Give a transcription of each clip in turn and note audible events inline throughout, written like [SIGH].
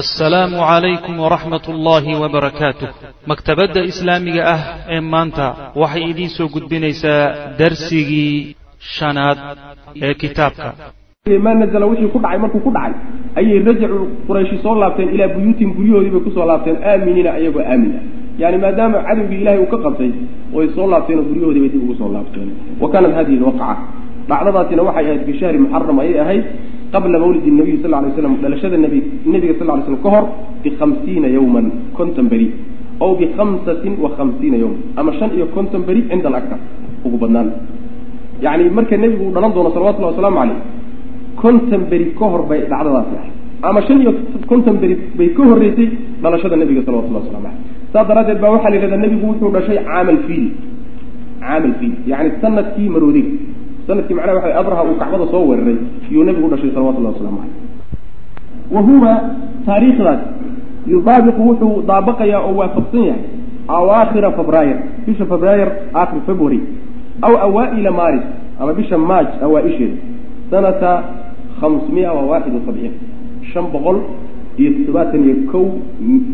assalaamu calaykum waraxmat ullaahi wabarakaatuh maktabadda islaamiga ah ee maanta waxay idiin soo gudbinaysaa darsigii shanaad ee kitaabka. Maa nazala wixii ku dhacay markuu ku dhacay ayay rajacu qurayshi soo laabteen ilaa buyuutin guryahoodii bay ku soo laabteen aaminiina ayagoo aamin ah yani maadaama cadowgii ilahay uu ka qabtay way soo laabteen oo guryahoodii bay dib ugu soo laabteen. Wa kaanat hadihi lwaqca dhacdadaasina waxay ahayd fi shahri muxaram ayay ahayd qabla mawlidi nabiyi sal lay slam dhalashada nbi nebiga sal lay slam ka hor bihamsiina yawman konton beri. Ow bikhamsatin wa khamsiina yawman ama shan iyo konton beri cinda alaktar ugu badnaan. Yani marka nebigu uu dhalan doono salawatullahi wasalaamu caleyh konton beri ka hor bay dhacdadaasi ahay ama shan iyo konton beri bay ka horreysay dhalashada nebiga salawatullah waslamu aleyh saas daraaddeed baa waxaa la yidhahdaa nebigu wuxuu dhashay caamal fiil caamal fiil yani sannadkii maroodiga sannadkii macnaha waxa abraha uu kacbada soo weeraray iyuu nebigu dhashay salawatullahi waslamu caleyh wa huwa taariikhdaas yudaabiqu wuxuu daabaqayaa oo waafaqsan yahay awaakhira febraayr bisha febraayr aakhir february aw awaaila maris ama bisha maaj awaa-isheeda sanata khamsmiya wa waaxid wa sabciin shan boqol iyo toddobaatan iyo kow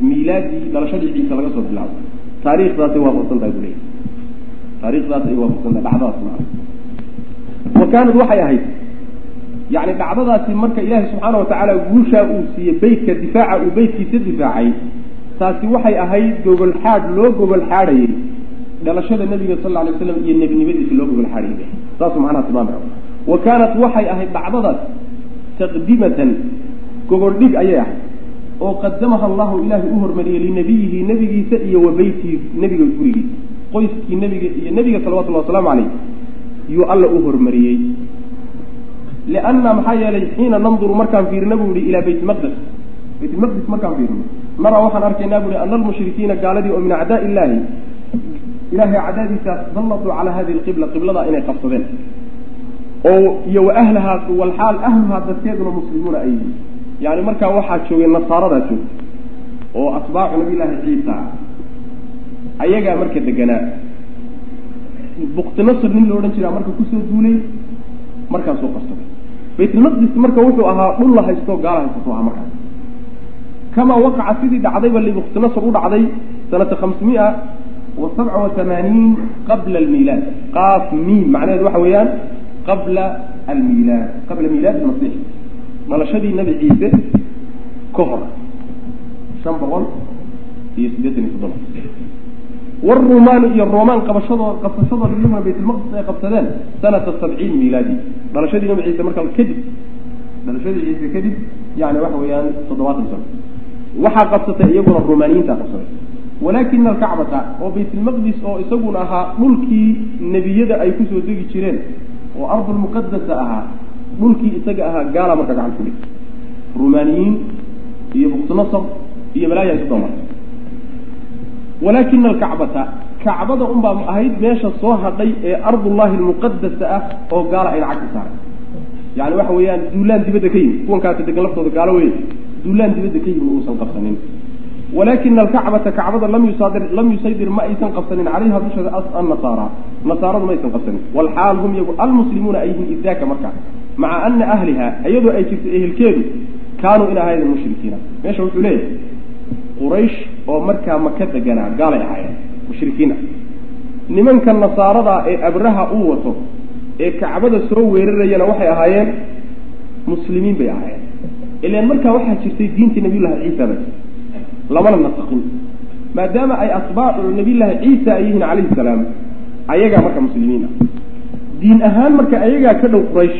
miilaadii dhalashadii ciise laga soo bilaabo taariikhdaasay waafaqsan tahay buu leeyahy taarikhdaas ay waafaqsan tahay dhacdadaas maa wa kaanad waxay ahayd. Yani dhacdadaasi marka ilaahay subxaana watacaala guushaa uu siiyey beytka difaaca uu beytkiisa difaacay taasi waxay ahayd gogol xaadh loo gogol xaadhayay. Dhalashada nebiga sal lla alay slam iyo nebinimadiisa loo gogol xaadhayay saasuu macnaha tilmaamaya wa kaanat waxay ahayd dhacdadaas taqdimatan gogol dhig ayay ahayd oo qadamaha allahu ilaahay u hormariyey linabiyihi nebigiisa iyo wa beytihi nebiga gurigiisa qoyskii nebiga iyo nebiga salawatullahi wasalaamu caleyh yuu alla u hormariyey. Lianna maxaa yeelay xiina nanduru markaan fiirina buu yihi ilaa bayt maqdes bayt maqdis markaan fiirino. Naraa waxaan arkaynaa bui ana almushrikiina gaaladii oo min acdaa illaahi ilahay acdaadiisa salladuu calaa hadihi lqibla qibladaa inay qabsadeen. Oo iyo wa ahlahaa walxaal ahluhaa dadkeeduna muslimuuna ay yihiin. Yani markaa waxaa joogay nasaaradaa joogta oo atbaacu nabiyllaahi ciisa ayagaa marka deganaa buktinasr nin la odhan jiraa marka ku soo duulay markaasuu qabsaday baytulmaqdis marka wuxuu ahaa dhul la haysto gaala haysato ahaa markaas kamaa waqaca sidii dhacdayba libuktinasr u dhacday sanata khamsmia wa sabca wa tamaaniin qabla almiilaad. Qaaf miim macnaheedu waxa weeyaan qabla almiilaad. Qabla miilaad ilmasiix dhalashadii nabi ciise ka hor shan boqol iyo siddeetan iyo toddoba warumaanu iyo romaan qabashadoo qabsashadooda iyaguna baytulmaqdis ay qabsadeen sanata sabciin miilaadi dhalashadii nabi ciise markaa kadib dhalashadii ciise kadib yani waxa weeyaan toddobaatan sano. Waxaa qabsatay iyaguna rumaaniyiintaa qabsaday walaakina alkacbata oo baytulmaqdis oo isaguna ahaa dhulkii nebiyada ay ku soo degi jireen oo ardulmuqadasa ahaa dhulkii isaga ahaa gaala marka gacan ku rumaaniyiin iyo buktinasar iyo balaaya isu doomartay walaakina alkacbata kacbada unbaa ahayd meesha soo hadhay ee ardullahi almuqadasa ah oo gaala ayna cagti saaray. Yani waxa weeyaan duulaan dibadda ka yimid. Kuwankaasi degan laftooda gaalo wey duulaan dibadda ka yimid uusan qabsanin. Walakina alkacbata kacbada lam yusaadir lam yusaydir ma aysan qabsanin calayha dusheeda annasaara nasaaradu ma aysan qabsanin. Walxaal hum iyagu almuslimuuna ay yihiin idaaka markaa maca ana ahliha iyadoo ay jirto ehelkeedu kaanuu in ahaydeen mushrikiina. Meesha wuxuu leeyahay quraysh oo markaa maka deganaa gaalay ahaayeen mushrikiin ah nimanka nasaarada ee abraha uu wato ee kacbada soo weerarayana waxay ahaayeen muslimiin bay ahaayeen. Ilaan markaa waxaa jirtay diintii nabiyullahi ciisa ba lamana nasaqin maadaama ay atbaacu nabiyullaahi ciisa ay yihiin calayhi salaam ayagaa marka muslimiin ah diin ahaan marka ayagaa ka dhow quraysh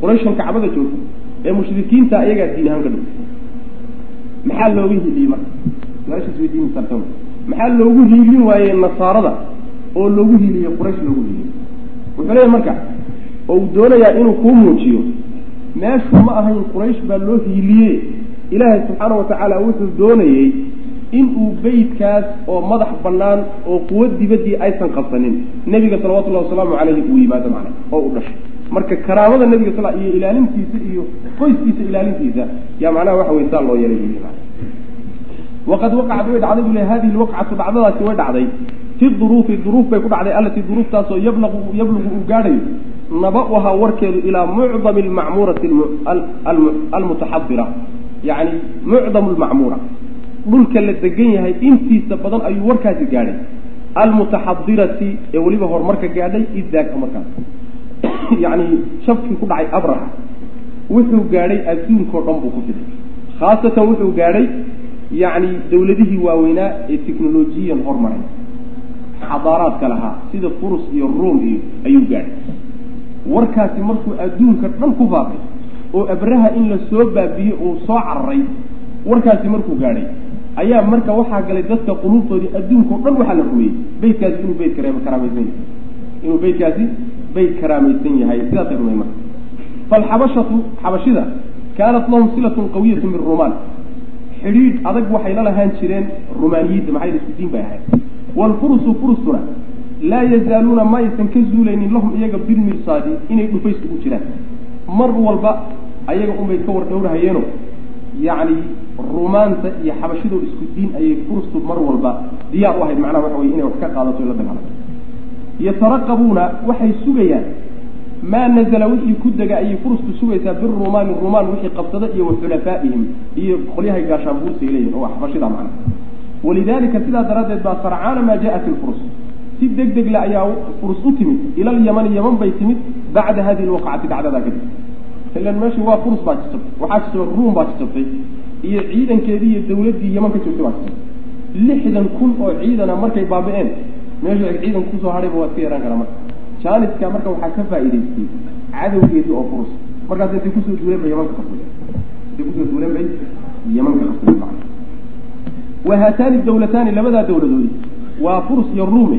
qurayshan kacbada joogta ee mushrikiinta ayagaa diin ahaan ka dhow. Maxaa looga hiiliyey marka su'aashaas weydiin karta maxaa loogu hiilin waayey nasaarada? Oo loogu hiiliyey quraysh loogu hiiliyey wuxuu leeyahy marka oo uu doonayaa inuu kuu muujiyo meeshu ma ahayn quraysh baa loo hiiliye ilaahay subxaana wa tacaala wuxuu doonayey inuu beytkaas oo madax bannaan oo quwad dibaddii aysan qabsanin. Nebiga salawatullahi wasalaamu caleyhi uu yimaado macna oo u dhashay. Marka karaamada nebiga sal iyo ilaalintiisa iyo qoyskiisa ilaalintiisa yaa macnaha waxa wey saa loo yeelay waqad waqacat way dhacday buu le hadihi lwaqcatu dhacdadaasi way dhacday fi duruufi duruuf bay ku dhacday allatii duruuftaasoo yablaqu yablugu uu gaadhayo naba-uhaa warkeedu ilaa mucdami almacmuurati almutaxadira yacni mucdamu lmacmuura dhulka la degan yahay intiisa badan ayuu warkaasi gaadhay almutaxadirati ee weliba horumarka gaadhay idaaka markaas yacni shabkii ku dhacay abraha wuxuu gaadhay adduunkao dhan buu ku fiday khaasatan wuxuu gaadhay yacni dawladihii waaweynaa ee technolojiyan hormaray. Xadaaraadka lahaa sida furus iyo ruom iyo ayuu gaadhay. Warkaasi markuu adduunka dhan ku faafay oo abraha in la soo baabiyey uu soo cararay warkaasi markuu gaadhay. Ayaa marka waxaa galay dadka quluubtoodii adduunkao dhan waxaa la rumeeyey beytkaasi inuu beyt karaamaysan yahay. Inuu beytkaasi beyt karaamaysan yahay sidaasay rumey marka. Falxabashatu xabashida kaanat lahum silatun qawiyatu min rumaan xidhiidh adag waxay la lahaan jireen rumaaniyiinta maxay isku diin bay ahayd. Waalfurusu furustuna laa yazaaluuna ma aysan ka zuulaynin lahum iyaga bilmirsaadi inay dhufays ugu jiraan. Mar walba ayaga unbay ka war dhowrahayeeno yacni rumaanta iyo xabashidoo isku diin ayay furustu mar walba diyaar u ahayd. Macnaha waxa weye inay wax ka qaadato la dagaalanto yataraqabuuna waxay sugayaan maa nazala wixii ku dega ayay furustu sugaysaa birumaani rumaan wixii qabsada iyo wa xulafaa'ihim iyo qolyahay gaashaanbuurtay leeyihiin oo xabashida macna. Walidalika sidaa daraaddeed baa sarcaana maa jaءat ilfurus si deg deg le ayaa furus u timid ila alyamani yaman bay timid bacda hadihi lwaqacati dhacdadaa kadib. Ilan meeshii waa furus baa jijabtay waxaa jijaba ruum baa jijabtay iyo ciidankeedii iyo dawladdii yaman ka joogtay baa jijabtay lixdan kun oo ciidana markay baabi'een meeshu ciidan ku soo hadhayba waad ka yaraan karaa marka jaaniska marka waxaa ka faa'idaystay cadowgeedii oo furus markaas intay ku soo duuleen bay yamanka qabsay intay ku soo duuleen bay yamanka qabsay macna wa haataani dawlataani labadaa dawladoodi waa furus iyo ruume.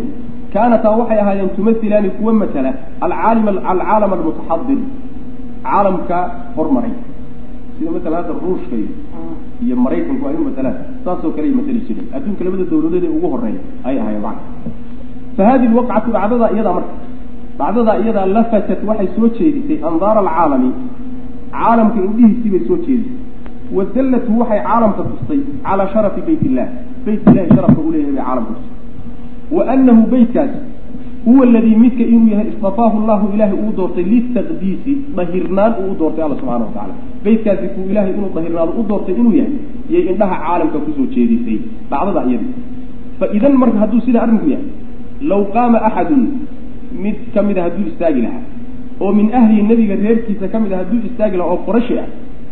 Kaanataa waxay ahaayeen tumasilaani kuwa matala alcaalim alcaalam almutaxadir caalamka hormaray. Sida matala hadda ruushka iyo maraykanku ay u matalaan saasoo kale ay matali jireen. Adduunka labada dawladood ee ugu horreeya ay ahaayeen. Macna fa hadihi lwaqcatu dhacdadaa iyadaa marka dhacdadaa iyadaa lafatat waxay soo jeedisay andaara alcaalami. Caalamka indhihiisii bay soo jeedisay. Wadallatu waxay caalamka tustay calaa sharafi bayt illah bayt illahi sharafka uu leeyahay bay caalamka tustay. Wa anahu beytkaas huwa aladii midka inuu yahay istafaahu llahu ilaahay uu doortay litaqdiisi dahirnaan uu u doortay alla subxana wa tacala beytkaasi kuu ilaahay inuu dahirnaado u doortay inuu yahay iyay indhaha caalamka ku soo jeedisay. Dhacdada iyada fa idan marka hadduu sidaa arrinku yahay law qaama axadun mid ka mida hadduu istaagi lahaa. oo min ahlihi nebiga reerkiisa ka mid a hadduu istaagi lahaa oo qurashi ah.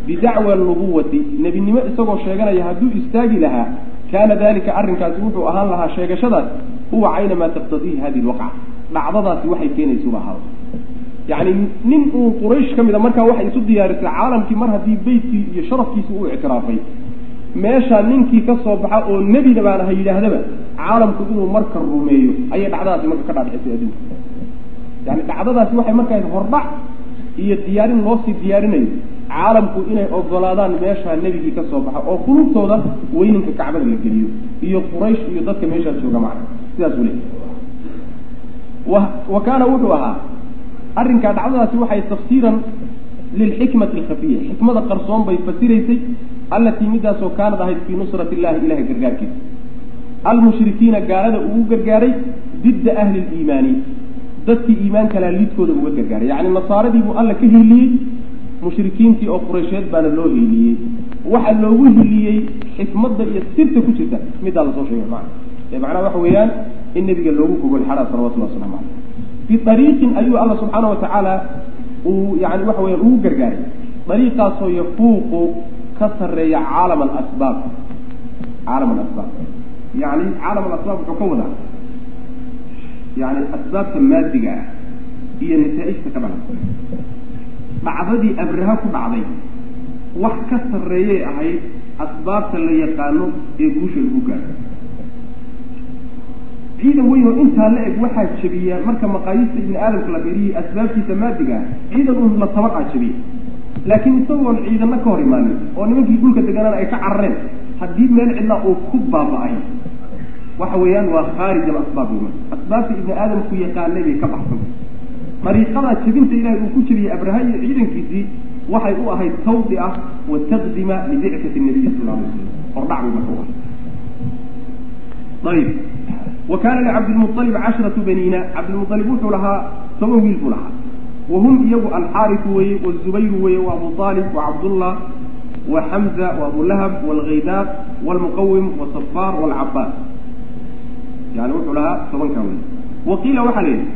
bidacwa nubuwati nebinimo isagoo sheeganaya hadduu istaagi lahaa kaana dalika arrinkaasi wuxuu ahaan lahaa sheegashadaas huwa caynamaa taqtadiihi hadihi lwaqca dhacdadaasi waxay keenaysuba ahaada yacni nin uu quraysh ka mida markaa waxay isu diyaarisay caalamkii mar haddii beytkii iyo sharafkiisi uu ictiraafay. meeshaa ninkii ka soo baxa oo nebina baan aha yidhaahdaba caalamku inuu marka rumeeyo. ayay dhacdadaasi marka ka dhaadhicisay adduunka yani dhacdadaasi waxay markaa hordhac iyo diyaarin loosii diyaarinayo. Caalamku inay ogolaadaan meeshaa nebigii ka soo baxa oo qulubtooda weyninka kacbada la geliyo iyo quraysh iyo dadka meeshaa jooga macna. Sidaas uu leeyahy wa kaana wuxuu ahaa arrinkaa dhacdadaasi waxay tafsiiran lilxikmati alkhafiya xikmada qarsoon bay fasiraysay allatii midaasoo kaanad ahayd fii nusrati illahi ilahay gargaarkiisa. Almushrikiina gaalada ugu gargaaray didda ahli liimaani dadkii iimaanka laha lidkooda uga gargaaray yacni nasaaradii buu alla ka hiiliyey mushrikiintii oo qureysheed baana loo hiiliyey waxaa loogu hiliyey xikmadda iyo sirta ku jirta middaa la soo sheegay macna. Ee macnaha waxa weeyaan in nebiga loogu gogol xadhaa salawatullahi waslamu caleyh biariiqin ayuu alla subxaana watacaala uu yani waxa weeyaan ugu gargaaray. Dariiqaasoo yafuuqu ka sarreeya caalam alasbaab caalam alasbaab yani caalam alasbaab wuxuu ka wadaa yani asbaabta maadiga ah iyo nasaa-ijta ka dhalan dhacdadii abraha ku dhacday wax ka sarreeyay ahayd asbaabta la yaqaano ee guusha lagu gaaro ciidan weyn oo intaa la eg waxaa jabiya marka maqaayiista ibni aadamka la fiiriyay asbaabtiisa maadiga ah ciidan un la tabar aa jabiya laakiin isagoon ciidana ka hor imaanin oo nimankii dhulka deganaan ay ka carareen haddii meel cidlaa uu ku baaba-ay waxa weeyaan waa khaarij alasbaab asbaabta ibni aadamku yaqaanay bay ka baxsan dariiqadaa jebinta ilahay uu ku jebiyey abraha iyo ciidankiisii waxay u ahayd tawdi ah wa taqdima libicati nabiyi sal alay slam hordhac buu marka ayib. Wa kaana licabdilmualib cashratu baniina. Cabdilmualib wuxuu lahaa toban wiil buu lahaa. Wahum iyagu alxaarifu weye wazubayru weye wa abu wa cabdullah wa xamza wa abulahab waalghaydaaq waalmuqawim wasafaar waalcabaas yani wuxuu lahaa tobankaa wey waqiila waxaa la yidhi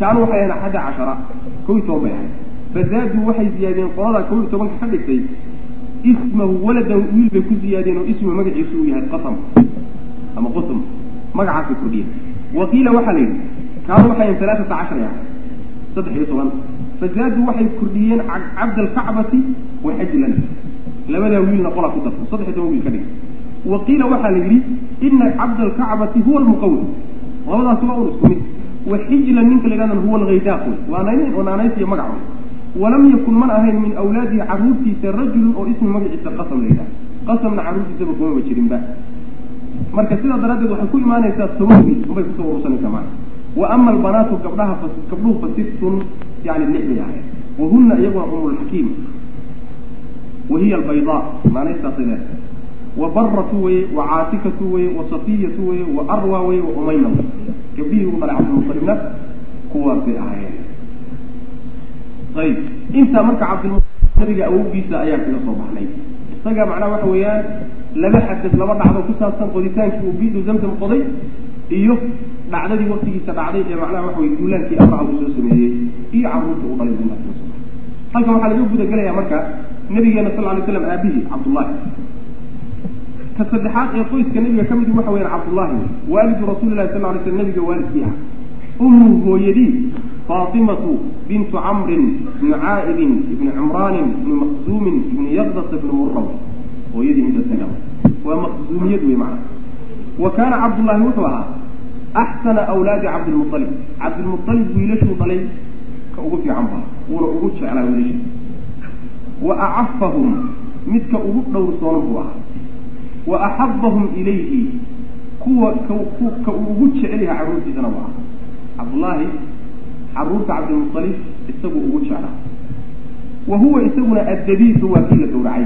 kaanuu waxay ahayn axadda cashara kow iyo toban bay ahayd fazaaduu waxay ziyaadeen qoladaa kow iyo tobanka ka dhigtay ismahu waladan wiil bay ku ziyaadeen oo ismu magaciisu uu yahay qasam ama qusm magacaasay kordhiyeen waqiila waxaa la yidhi kaanuu waxay ahayn alaaata cashar ah saddex iyo toban fazaaduu waxay kordhiyeen cabda alkacbati wa xajlan labadaa wiilna qolaa ku darto saddex iyo toban wiil ka dhig waqiila waxaa la yidhi ina cabda alkacbati huwa almuqawim labadaasi waa un isku mid. Wa xijlan ninka la yidhahdan huwa alghaydaaq. Wey waa nayn oo naanaysiya magac walam yakun man ahayn min awlaadihi carruurtiisa rajulun oo ismi magaciisa qasam la yidhaha qasamna carruurtiisaba kumaba jirinba marka sidaa daraaddeed waxay ku imaanaysaa wiil unbay ku soo urursanaysaa maana wa ama albanaatu gabdhaha gabdhuhu fasittun yani lix bay ahayd wahuna iyaguna umulxakiim wahiya albaydaa naanaystaasay leedahay wa baratu weye wa caatikatu weye wa safiyatu weye wa arwa weye wa umayna wey gabdhihii ugu dhalay cabdilmutalibna kuwaasay ahaayeen. Ayib. Intaa marka cabdilmutalib nabiga awowgiisa ayaan kaga soo baxnay. Isaga macnaha waxa weeyaan laba xadad laba dhacdo ku saabsan qoditaankii uu bidu zamzam qoday iyo dhacdadii waktigiisa dhacday ee macnaha waxa weye duulaankii abraha uu soo sameeyey iyo carruurta uu dhalay halkan waxaa laga guda gelayaa marka nabigeena sal lay slam aabihii cabdullahi ka saddexaad ee qoyska nabiga ka midi waxa weyaan cabdullahi waalidu rasuuli lahi sal lay slam nabiga waalidkii ah ummu hooyadii faatimatu bintu camrin ibni caa'ibin ibni cumraanin ibni maqsuumin ibni yaqdasa ibni muraw hooyadii intasaga waa maqsuumiyad wey macna wa kaana cabdullahi wuxuu ahaa axsana awlaadi cabdilmualib cabdilmualib wiilashuu dhalay ka ugu fiican baa wuuna ugu jeclaa wiilasha wa acafahum midka ugu dhowrsoonan buu ahaa wa axabahum ilayhi. Kuwa ka uu ugu jecel yahay carruurtiisana waa aha. Cabdullaahi carruurta cabdilmualib isagu ugu jeclaa. Wa huwa isaguna addabiisu waa kii la gawracay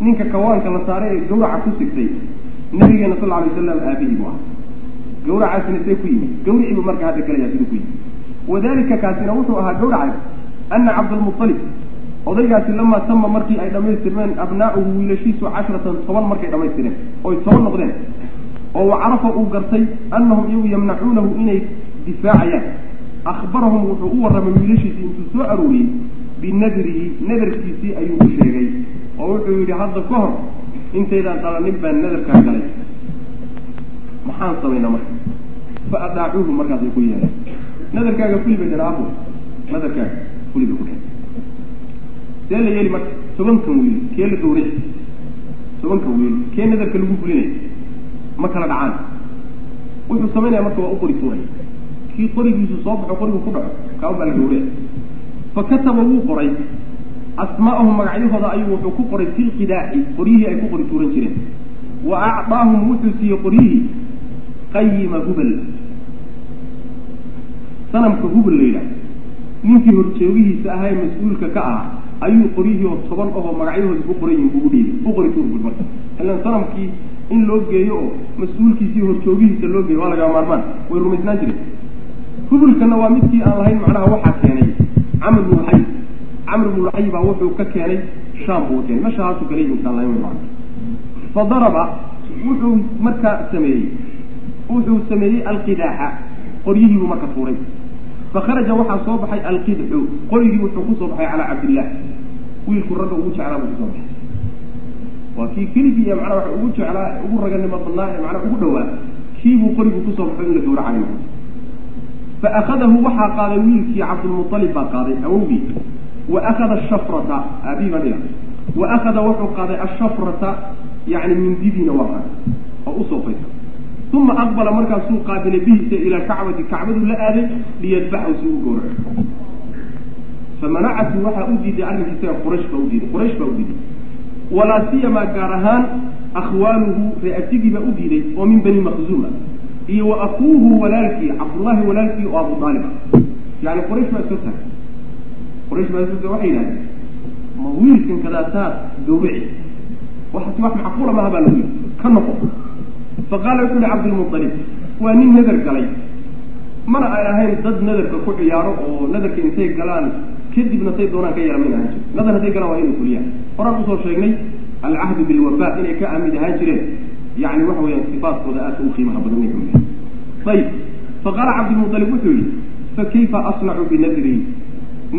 ninka kawaanka la saaray ee gawraca ku sigtay nabigeena sal alay waslam aabihii buu aha gawracaasina see ku yimid. Gawricii buu marka hadda gelayaa siduu ku yimid. Wadalika kaasina wuxuu ahaa gawracay ana cabdalmualib odaygaasi lamaa tama markii ay dhamaystirmeen abnaa'uhu wiilashiisu cashratan toban markay dhamaystireen oy toban noqdeen oo wacarafa uu gartay annahum iyagu yamnacuunahu inay difaacayaan. Akhbarahum wuxuu u warramay wiilashiisii intuu soo arooriyey binadrihi nadarkiisii ayuu u sheegay oo wuxuu yidhi hadda ka hor intaydaan dhalanin baan nadarkaa galay. Maxaan samaynaa marka? Fa adaacuuhu markaasay ku yeeleen. Nadarkaaga fuli bay dheen aabo nadarkaaga fuli bay ku dheen see la yeeli marka tobankan wiil kee la gawrici tobankan wiil kee nadarka lagu fulinay ma kala dhacaan. Wuxuu samaynaya marka waa u qori tuuraya kii qorigiisu soo baxo qorigu ku dhaco kaa baa la gawrici fa kataba wuu qoray. Asmaa'ahum magacyahooda ayuu wuxuu ku qoray fi lqidaaci qoryihii ay ku qori tuuran jireen. Wa acdaahum wuxuu siiyey qoryihii qayima hubal. Sanamka hubal la yidhaah ninkii horjoogihiisa ahaa ee mas'uulka ka ah ayuu qoryihii oo toban ahoo magacyahooda ku qoran yihiin buu u dhiibay. U qori tuur bul marka ilan sanamkii in loo geeyo oo mas'uulkiisii horjoogihiisa loo geeyo waa lagaa maarmaan. Way rumaysnaan jireen. Hubulkana waa midkii aan lahayn macnaha waxaa keenay. Camr bnu luxay camr bnu luxay baa wuxuu ka keenay. Shaam buu keenay. Meesha haasu kala yimid aan lahayn macna fa daraba wuxuu markaa sameeyey. Wuxuu sameeyey alqidaaxa. Qoryihiibuu marka tuuray. Fakharaja waxaa soo baxay alqidxu. Qorigii wuxuu ku soo baxay calaa cabdillah wiilku ragga ugu jeclaa buu ku soo baxay. Waa kii keligii ee macnaa waxa ugu jeclaa ugu raganimo badnaa ee macnaa ugu dhowaa kiibuu qorigu ku soo baxay la gawracayo fa akhadahu waxaa qaaday wiilkii cabdulmualib baa qaaday awowgii. Wa akhada ashafrata aabihi baa dhiga wa akhada wuxuu qaaday ashafrata yani mindidiina waa qaaday oo u soo faysa. Uma aqbala markaasuu qaabilay bihiisa ila alkacbati kacbaduu la aaday liyadbaxu si uu gowraco famanacatu waxaa u diiday arrinkiisaga quraysh baa udiiday quraysh baa u diiday. Walaa siyamaa gaar ahaan akhwaaluhu re'atigii baa u diiday oo min bani makzuuma iyo wa akuuhu walaalkii cabdullaahi walaalkii oo abu aalib yani quraysh baa soo taagay quraysh baa soo waxay yidhahdeen ma wiilkan kadaataad gawrici waxaasi wax macquula maaha baa lagu yidhi. Ka noqo. Faqaala wuxu uhi cabdilmualib waa nin nadar galay. Mana ay ahayn dad nadarka ku ciyaaro oo nadarka intay galaan kadibna say doonaan ka yeela min ahan jir nadar hadday galaan waa inay fuliyaan horaan u soo sheegnay alcahdu bilwafa inay ka aamid ahaan jireen. Yani waxa weyaan sifaatkooda aadka u qiimaha badan ka mid ayib faqaala cabdilmualib wuxuu yihi fakayfa asnacu binadrii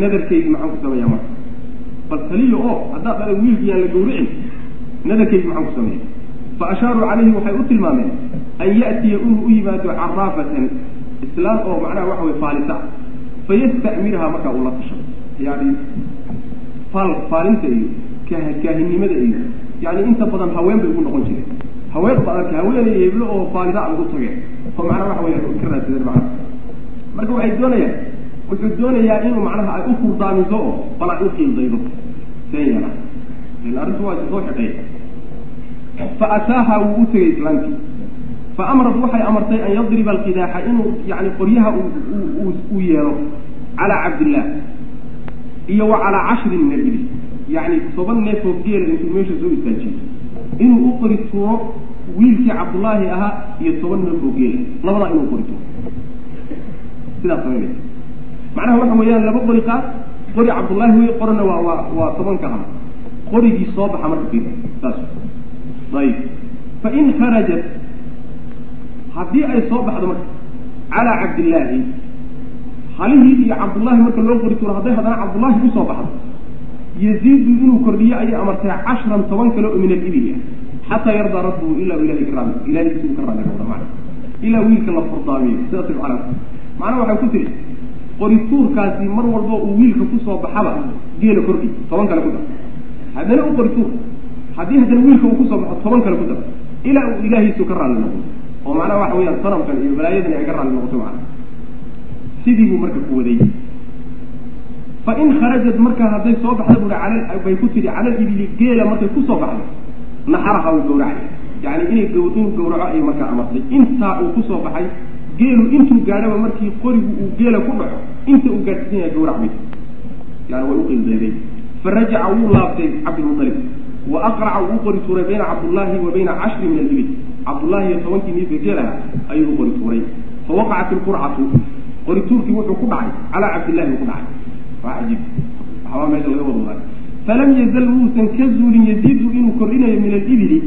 nadarkaygi maxaan ku sameeyaa marka. Bal taliya oo haddaad dhalay wiilkii aan la gawricin nadarkaygi maxaan ku sameeya fa ashaaruu calayhi waxay u tilmaameen an ya'tiya inuu u yimaado caraafatan islaan oo macnaha waxa wey faalisa. Fayasta'mirha markaa uu la tashado yani faal faalinta iyo kaahinnimada iyo yani inta badan haween bay ugu noqon jireen. Haween ba arka haweenay heblo oo faalida a ugu tageen. Oo macnaha waxa weya ka raadsadeen macnaha. Marka waxay doonayaan wuxuu doonayaa inuu macnaha ay u furdaamiso oo bal ay u qiildaydo seen yana lan arrintu waa soo xidhay fa ataaha wuu u tegay islaamkii. Fa amrat waxay amartay an yadriba alqidaaxa inuu yani qoryaha uu yeelo calaa cabdillaah iyo wa calaa cashrin min alibil yani toban neefoo geela intuu meesha soo istaajiyo inuu u qori tuuro wiilkii cabdullaahi ahaa iyo toban neefoo geela. Labadaa inuu qori tuuro. Sidaas samaynaysa macnaha waxa weeyaan laba qori qaad qori cabdullaahi wey qorina waa waa waa tobanka ah qorigii soo baxa marka fiir saas. Ayib fa in kharajat haddii ay soo baxdo marka calaa cabdillaahi halihii iyo cabdullaahi marka loo qori tuuro hadday haddana cabdullaahi ku soo baxdo yaziidu inuu kordhiyo ayay amartay cashran toban kale oo min alibili ah. Xataa yardaa rabbuhu ilaa ilahi karaami ilahisi uu ka raali noqdo macna ilaa wiilka la furdaamiyo sidaas macana macnaha waxay ku tiri qorituurkaasi mar walba uu wiilka ku soo baxaba geela kordhi toban kale ku dar. Haddana u qorituur haddii haddana wiilka uu ku soo baxo toban kale ku dar. Ilaa uu ilaahiisu ka raalli noqdo. Oo macnaha waxa weeyaan sanamkan iyo balaayadan ay ka raalli noqoto macna sidii buu marka ku waday. Fa in kharajat markaa hadday soo baxda bui al bay ku tidhi cala libili geela markay ku soo baxdo. Naxaraha uu gawracay yani inay inuu gawraco ayay markaa amartay intaa uu ku soo baxay geelu intuu gaadhaba markii qorigu uu geela ku dhaco inta uu gaadhsiin yahay gawrac bay. Yani way uqildayday farajaca wuu laabtay cabdilmualib wa aqraca wuu qori tuuray bayna cabdullaahi wa bayna cashri min alibil. Cabdullaahi iyo tobankii niifa geelaha ayuu u qori tuuray. Fawaqacat ilqurcatu qorituurkii wuxuu ku dhacay. Calaa cabdillahi ku dhacay. Waa cajiib. Waxbaa meesha laga wadwaday falam yazal muusan ka zuulin yaziidu inuu kordhinayo min alibili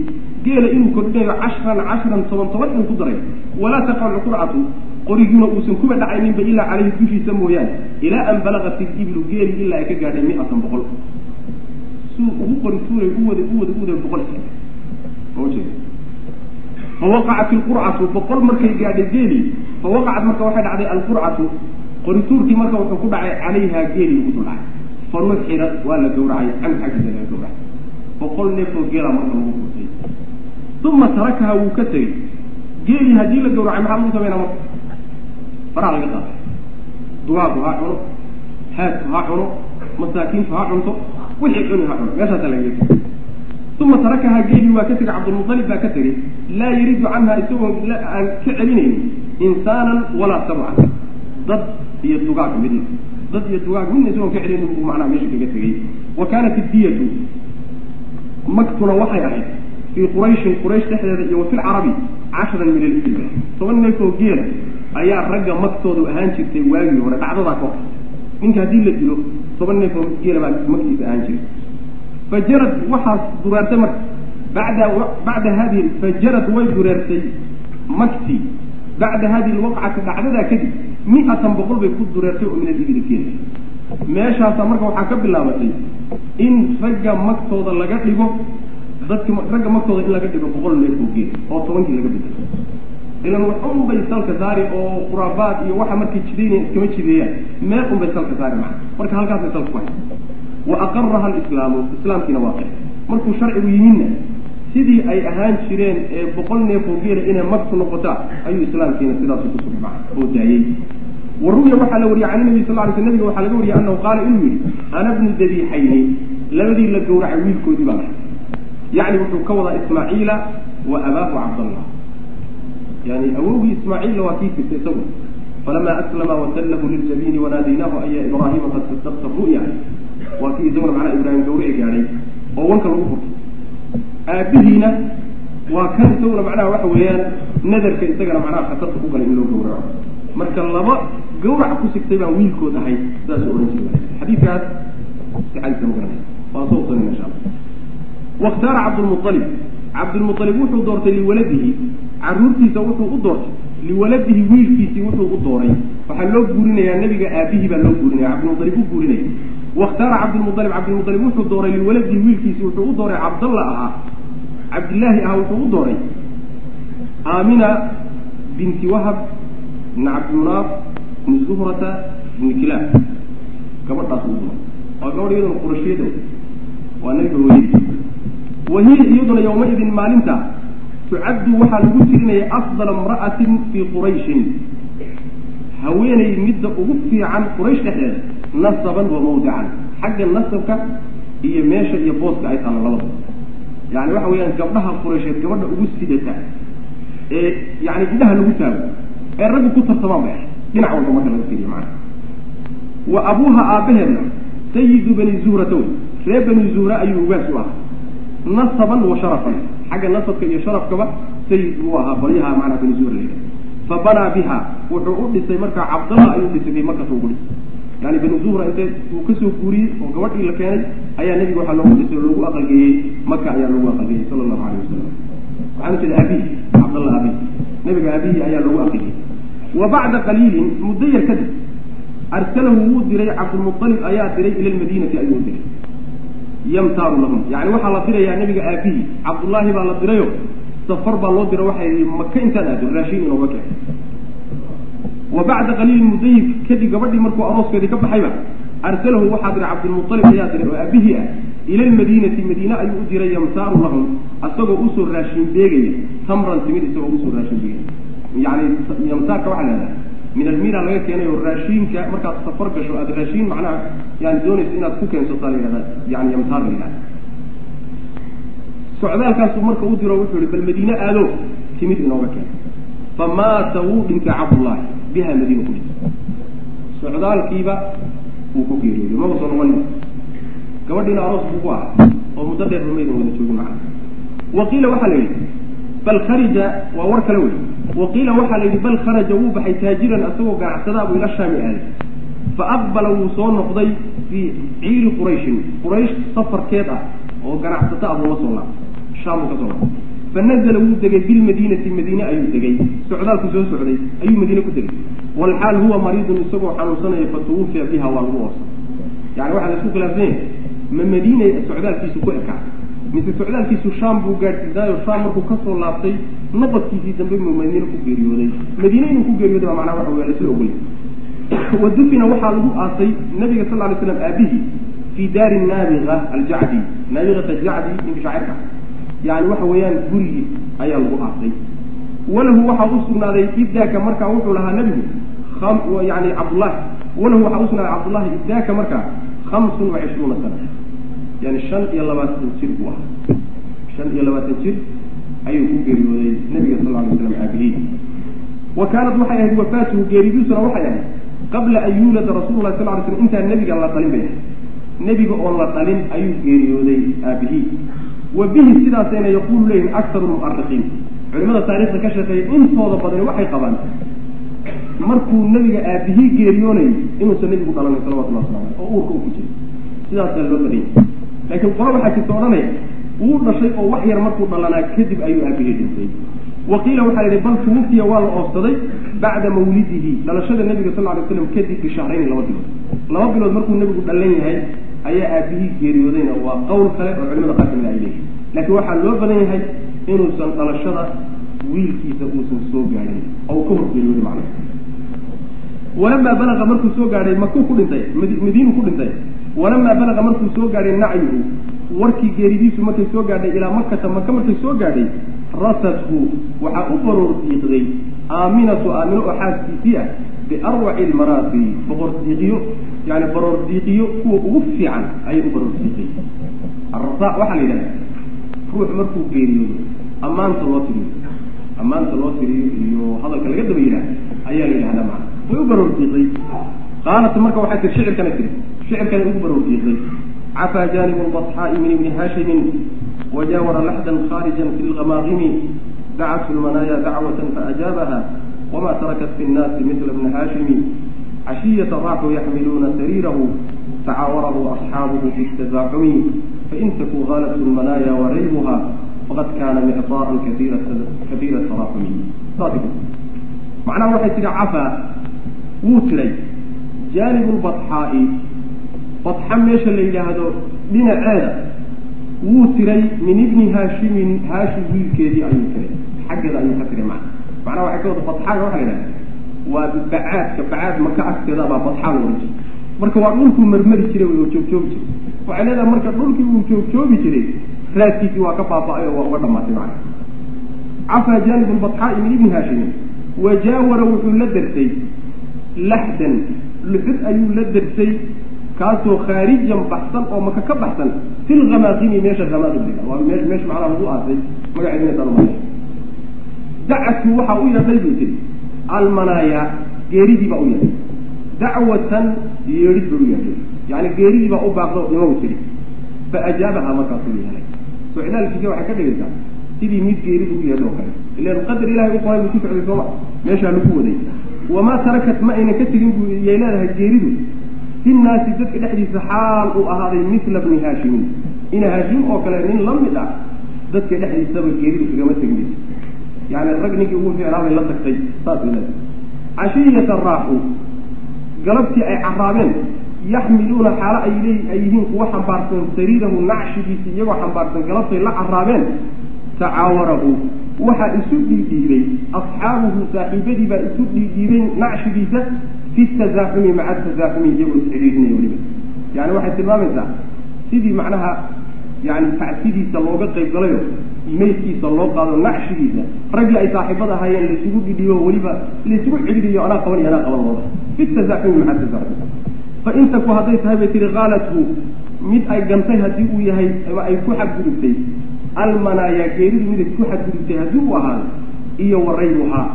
geela inuu kordhinayo cashran cashran toban toban inuu ku daray. Walaa taqacu qurcatu qorigiina uusan kuba dhacayninba ilaa caleyhi dushiisa mooyaane. Ilaa an balagat ilibilu geeli ilaa ay ka gaadhay mi-atan boqol. Suu ugu qori tuuray u waday u waday u waday boqol fawaqacat ilqurcatu boqol markay gaadhay geeli fawaqacat marka waxay dhacday alqurcatu qorituurkii marka wuxuu ku dhacay calayha geeli ugu dul dhacay fanuxira waa la gawracay can xaggiisa laga gawracay boqol neefoo geela marka lagu furtay uma tarakaha wuu ka tegey geelii haddii la gawracay maxaa lagu sameynaa marka faraha laga qaatay dugaagu ha cuno haadku ha cuno masaakiintu ha cunto wixii cuni ha cuno meeshaasa lagaga tegey uma tarakaha geelii waa ka tegey cabdulmualib baa ka tegey laa yaridu canha isagoo aan ka celinaynin insaanan walaa sabcan dad iyo dugaag midna dad iyo dugaag midna isagoon ka celinin buu macnaha meesha kaga tegey wa kaanat iddiyatu magtuna waxay ahayd fii qurayshin quraysh dhexdeeda iyo wa fi lcarabi cashran min alibil toban neefoo geela ayaa ragga magtoodu ahaan jirtay waagii hore dhacdadaa kahor ninka haddii la dilo toban neefoo geela baa magtiisa ahaan jirtay fajarad waxaas dureertay marka. Bada bacda hadi fajarad way dureertay magtii bacda hadihi lwaqcati dhacdadaa kadib mi-atan boqol bay ku dureertay oo min alibili geela meeshaasaa marka waxaa ka bilaabatay in ragga magtooda laga dhigo dadki ragga magtooda in laga dhigo boqol neef oo geela oo tobankii laga bedelo ilan wax un bay salka saari oo khuraafaad iyo waxa markay jidaynaya iskama jideeyaan. Meel un bay salka saari maa marka halkaasay salka ku hay wa aqaraha alislaamu islaamkiina waa qex markuu sharcigu yimidna sidii ay ahaan jireen ee boqol neef oo geela inay magtu noqotaa ayuu islaamkiina sidaasu ku sugay maa oo daayey wa ruwiya waxaa la wariyay can nabi sal ly sl nabiga waxaa laga wariyay anahu qaala inuu yihi ana bnu dabiixayni labadii la gowracay wiilkoodii baan ahay yacni wuxuu ka wadaa ismaaciila wa abaahu cabdallah yani awowgii ismaaciilla waa kii firtay isagu falama aslama wasallahu liljabiini wanaadaynaahu aya ibraahima qad sadaqta ru'ya waa kii isaguna macnaa ibraahim gawrici gaadhay oo wanka lagu furtay aabihiina waa kan isaguna macnaha waxa weeyaan nadarka isagana macnaha khatarta ku galay in loo gawraco marka laba gawrac ku sigtay baan wiilkood ahay sidaas ohan jira xadiidkaas sixadiisa ma garanay waan soo usanayna insha allah. Wakhtaara cabdulmualib cabdulmualib wuxuu doortay liwaladihi. Caruurtiisa wuxuu u doortay. Liwaladihi wiilkiisii wuxuu u dooray. Waxaa loo guurinayaa nebiga aabihii baa loo guurinaya cabdilmualib u guurinaya wakhtaara cabdilmualib cabdilmualib wuxuu dooray liwaladihi wiilkiisi wuxuu u dooray cabdalla ahaa cabdillaahi ahaa wuxuu u dooray aamina binti wahab ibni cabdimunaaf ibni zuhrata ibni kilaab gabadhaas u dooray waa gabadh iyaduna qurashiyado waa nabiga hooyadii wahiya iyaduna yawmaidin maalinta tucaddu waxaa lagu tirinaya afdala imra'atin fii qurayshin haweenay midda ugu fiican quraysh dhexdeeda nasaban wa mawdican xagga nasabka iyo meesha iyo booska ay taalla labada. Yani waxa weeyaan gabdhaha quraysheed gabadha ugu sidata ee yani indhaha lagu taago ee raggu ku tartamaan bay ahay dhinac walba marka laga fiiriyo macana wa abuuha aabbaheedna sayidu bani zuhrata wey. Ree bani zuhra ayuu ugaas u ahaa. Nasaban wa sharafan. Xagga nasabka iyo sharafkaba sayid buu ahaa qolyaha macnaa bani zuhra layidhaha fa banaa biha wuxuu u dhisay markaa cabdallah ayuu dhisay bay makata ugu dhisay yani bani zuhra intee uu ka soo guuriyey oo gabadhii la keenay ayaa nebiga waxaa loogu dhisay oo lagu aqalgeeyey maka ayaa lagu aqalgeeyey sala allahu alayh wasalam waxaan ujeeda abihi cabdallah abihi nebiga abihi ayaa lagu aqalgeeyey. Wa bacda qaliilin muddo yar kadib arsalahu wuu diray cabdulmualib ayaa diray ila lmadiinati ayuu diray. Yamtaaru lahum. Yani waxaa la dirayaa nebiga aabihi cabdullaahi baa la dirayo safar baa loo dira waxay maka intaan aado raashin inooga keen wa bacda qaliilin mudayib kadib gabadhii markuu arooskeedii ka baxayba arsalahu waxaa diray cabdilmualib ayaa diray oo aabihii ah ila lmadiinati madiine ayuu u diray yamtaaru lahum asagoo u soo raashin beegaya tamran timid isagoo u soo raashin beegaya. Yani yamtaarka waxaa lahahdaa min almira laga keenay oo raashiinka markaad safar gasho aada raashiin macnaha yani doonayso inaad ku keensataa la yihahda yani yamtaar la yihahda socdaalkaasuu marka u diro wuxuu yihi bal madiine aado timid inooga keen. Famaata wuu dhintay cabdullaahi biha madiina ku dhintay socdaalkiiba wuu ku geeriyooday maba soo noqonin gabadhiina aroos buu ku ahaa. Oo muddo dheer rumaydan wada joogin macna waqiila waxaa la yidhi bal kharija waa war kale wey waqiila waxaa la yidhi bal kharaja wuu baxay taajiran asagoo ganacsadaa buu ila shaami aaday. Fa aqbala wuu soo noqday fii ciiri qurayshin quraysh safarkeed ah oo ganacsato ah buu la soo laabtay. Shaam buu ka soo laabtay fa nazala wuu degay bilmadiinati madiine ayuu degay socdaalku soo socday ayuu madiine ku degay walxaal huwa mariidun isagoo xanuunsanaya fa tuwufiya biha waa lagu oorsan yani waxaa la isku khilaafsan yahay ma madiine socdaalkiisu ku ekaa mise socdaalkiisu shaam buu gaadhsiisaayo shaam markuu ka soo laabtay nabadkiisii dambe muu madiine ku geeriyooday madiine inuu ku geeriyooday baa macnaha waxa weya lasla ogolay wa dufina waxaa lagu aasay nabiga sal lay slam aabihii fii daari naabiga aljacdi naabigat aljacdi ninka shaacirka yani waxa weeyaan gurigii ayaa lagu aasay walahu waxaa u sugnaaday idaaka markaa wuxuu lahaa nebigu yani cabdullahi walahu waxaa usugnaaday cabdullahi idaaka markaa hamsun wa cishruuna sana. Yani shan iyo labaatan jir buu ahaa. Shan iyo labaatan jir ayuu ku geeriyooday nabiga sal lay slam aabihii wa kaanat waxay ahayd wafaatuhu geeridiisuna waxay ahayd qabla an yuulada rasul lah sal lay slam intaan nebiga la dhalin bay ahayd nebiga oon la dhalin ayuu geeriyooday aabihii wa bihi sidaasayna yaquulu leyihin aktaru mu'arikiin culimada taarikhda ka shaqeeya intooda badani waxay qabaan. Markuu nebiga aabihii geeriyoonayay inuusan nebigu dhalanay salawatullah waslamu aleh oo uurka u ku jiray. Sidaasaa loo badanya laakiin qolo waxaa jirta odhanaya wuu dhashay oo wax yar markuu dhalanaa kadib ayuu aabihii dhintay. Wa qiila waxaa la yidhi bal tuwufiya waa la oofsaday bacda mawlidihi dhalashada nebiga sal lay slam kadib bishahrayni laba bilood. Laba bilood markuu nebigu dhalan yahay ayaa aabihii geeriyoodayna. Waa qowl kale oo culimada qaar kamida ay leeyihiin laakiin waxaa loo badan yahay inuusan dhalashada wiilkiisa uusan soo gaadhin oo ka hor geeriyooday macnaha. Walamaa balaqa markuu soo gaadhay makuu ku dhintay madiinu ku dhintay. Walamaa balaqa markuu soo gaadhay nacyuhu warkii geeridiisu markay soo gaadhay ilaa makata maka markay soo gaadhay rasathu waxaa u baroor diiqday aaminatu aamino oo xaaskiisii ah biarwaci ilmaraati boqor diiqiyo yani baroor diiqiyo kuwa ugu fiican ayay u baroor diiqay arasa waxaa la yidhahda ruux markuu geeriyoodo ammaanta loo tiriyo ammaanta loo tiriyo iyo hadalka laga daba yidhaah ayaa la yidhahdaa macana way u baroor diiqday qaalat marka waxay tiri shicirkana tiri shicirkana ugu baroor diiqday cafaa jaanibu lbaxaa'i min ibni haashimin wajaawara laxdan khaarijan fi lgamaaqimi dacathu lmanaaya dacwatan faajaabaha wama tarakat fi nnaasi mila bni haashimi cashiyata raaxu yaxmiluuna sariirahu tacaawarahu asxaabuhu fi tazaacumi fain takun haalat lmanaaya waraybuha faqad kaana micطaءa kaiira taraxumi macnaha waxay tihi cafaa wuu tiray jaanib lbaxaa'i badxa meesha la yidhaahdo dhinaceeda wuu tiray min ibni haashimin haashim wiilkeedii ayuu tiray xaggeeda ayuu ka tiray macna macnaha waxay ka wada badxaaga waxa la yidhahda waa bacaadka bacaad maka agteeda baa badxaa la odhan jiray. Marka waa dhulkuu marmari jiray oo joogjoogi jiray. Waxay leedahay marka dhulkii uu joogjoogi jiray raadkiisii waa ka baaba-ay waa uga dhamaatay macna cafaa jaanib lbaxaa'i min ibni haashimin wajaawara wuxuu la dersay laxdan luxud ayuu la dersay kaasoo khaarijan baxsan oo maka ka baxsan fi lhamaaqimi meesha hamaaqim waa meesha macnaha lagu aasay magaceedinasaan dacatu waxaa u yeedhay bay tiri almanaaya geeridii baa u yeedhay dacwatan yeedhid bay u yeedhay yani geeridii baa u baaqda o dhimaw tiri faajaabaha markaasuu yeelay socdaalkiisa waxay ka dhigaysaa sidii mid geeridu u yeedho oo kale. Ilan qadar ilahay u qoray buu ku socday sooma. Meeshaa lagu waday. Wamaa tarakat ma aynan ka tegin buu yay leedahay geeridu. Fi nnaasi dadka dhexdiisa xaal uu ahaaday mila bni haashimin ina haashim oo kale nin la mid ah dadka dhexdiisaba geeridu kagama tegin yani rag ninkii ugu fiicnaabay la tagtay saas leedahay cashiyata raaxu galabtii ay caraabeen yaxmiluuna xaalo ay yihiin kuwa xambaarsan sariirahu nacshigiisa iyagoo xambaarsan galabtay la caraabeen tacaawarahu waxaa isu dhiidhiibay asxaabuhu saaxiibadii baa isu dhiidhiibay nacshigiisa fi tazaaxumi maca tazaaxumi iyagoo isxidhiidhinaya weliba yani waxay tilmaamaysaa sidii macnaha yani tacsidiisa looga qayb galayo meydkiisa loo qaado nacshigiisa raggii ay saaxiibada ahaayeen laysugu dhidhiibo weliba laysugu cidhiiyo anaa qaban iyo anaa qaban looda fi tazaaxumi maca tazaaxumi fain taku hadday tahay bay tihi kaalathu mid ay gantay haddii uu yahay ama ay ku xadgudubtay. Almanaaya geeridu miday ku xadgudubtay haddii uu ahaado iyo waraybuhaa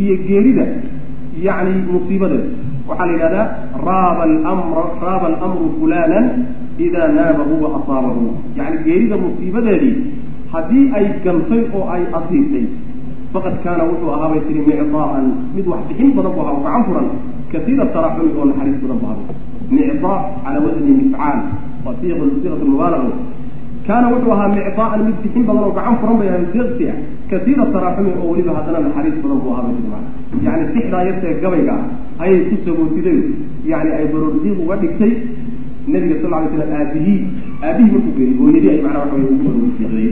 iyo geerida yani musiibadeeda waxaa la yidhahdaa raaba almr raaba alamru fulanan idaa naabahu wa asaabahu yani geerida musiibadeedii haddii ay gantay oo ay asiibtay faqad kaana wuxuu ahaa bay tihi micdaa'an mid wax bixin badan bu ahaa gacan furan kasiira taraxumi oo naxariis badan bu ahaa micdaa cala wasni mifcaal waa siiqat mubaalaga kaana wuxuu ahaa micdaa'an mid bixin badan oo gacan furan bay ahay deeqsi ah kasiira taraxumi oo weliba haddana naxariis badan buu ahaa bay tihi macana yani sixdaa yartee gabayga ayay ku sabootiday yani ay baroordiiq uga dhigtay nabiga sal ly slam aabihii aabihii markuu geeriy hooyadii ay macnaa waxa wey ugu baroordiiqday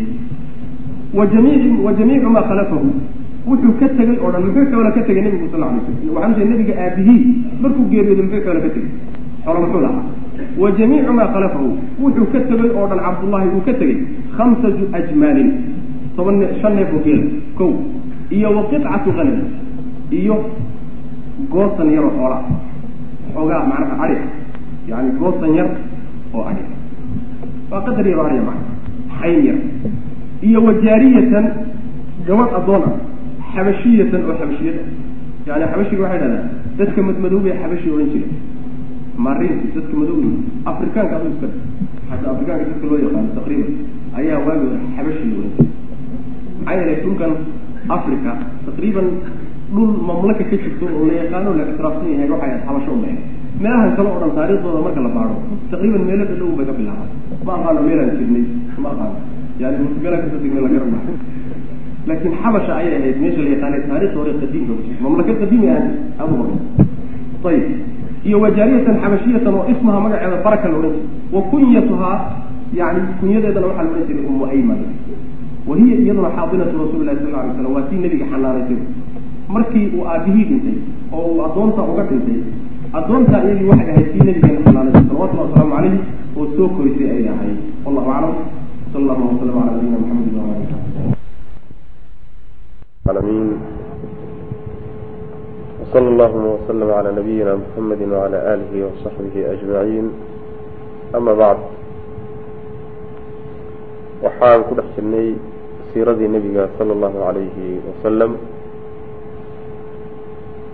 wajamiici wa jamiicu maa khalafahu wuxuu ka tegay oo dhan muxuu xoola ka tegay nebigu sal lay slam waxaan ujeeda nabiga aabihii markuu geeriyooday muxuu xoola ka tegay. Xoola muxuu lahaa. Wa jamiicu maa khalafahu wuxuu ka tegay oo dhan cabdullahi uu ka tegey khamsatu ajmaalin toban shan neef oo geela kow iyo wa qicatu hanam iyo goosan yar oo xoola xoogaa macnaha ah yani goosan yar oo adhi waa qadar yar adhiya macna xayn yar iyo wajaariyatan gabadh addoon ah xabashiyatan oo xabashiyad ah yani xabashiga waxay dhahdaa dadka madmadoobay xabashi odhan jira marinki dadka madowey afrikaanka adu iska xataa afrikaanka dadka loo yaqaano taqriiban ayaa waagi hore xabashi la odhan jira maxaa yeelay dhulkan africa taqriiban dhul mamlaka ka jirto oo la yaqaano la ictiraafsan yahay waxay ahayd xabasho u lahayd meelahan kale oo dhan taariikhdooda marka la baado taqriiban meelo dhadhow bay ka bilaabaan. Ma aqaano meelaan jirnay ma aqaano. Yani meelaan ka soo degnay la garan maayo xabasha ayay ahayd meesha la yaqaanay taarikhda hore qadiimka mamlaka qadiimi ahayd abu hore ayib iyo wajaariyatan xabashiyatan oo ismaha magaceeda baraka la odhan jiray. Wa kunyatuhaa yani kunyadeedana waxaa la odhan jiray umu ayman. Wa hiya iyaduna xaadinatu rasuli lahi sal alay slam waa tii nebiga xanaanaysay markii uu aabihii dhintay oo uu addoonta uga dhintay adoontaa iyagii waxay ahayd kii nabigeena xanaanay salawatullah wasalaamu calayhi oo soo korisay ay ahay wallahu aclam. Sal allah wasalam ala nabiyina maxamedi waala alamiin wsala allahuma waslama cala nabiyina muxamedi wacala aalihi wasaxbihi ajmaciin ama bacd waxaan ku dhex jirnay siiradii nebiga sala allahu calayhi wasalam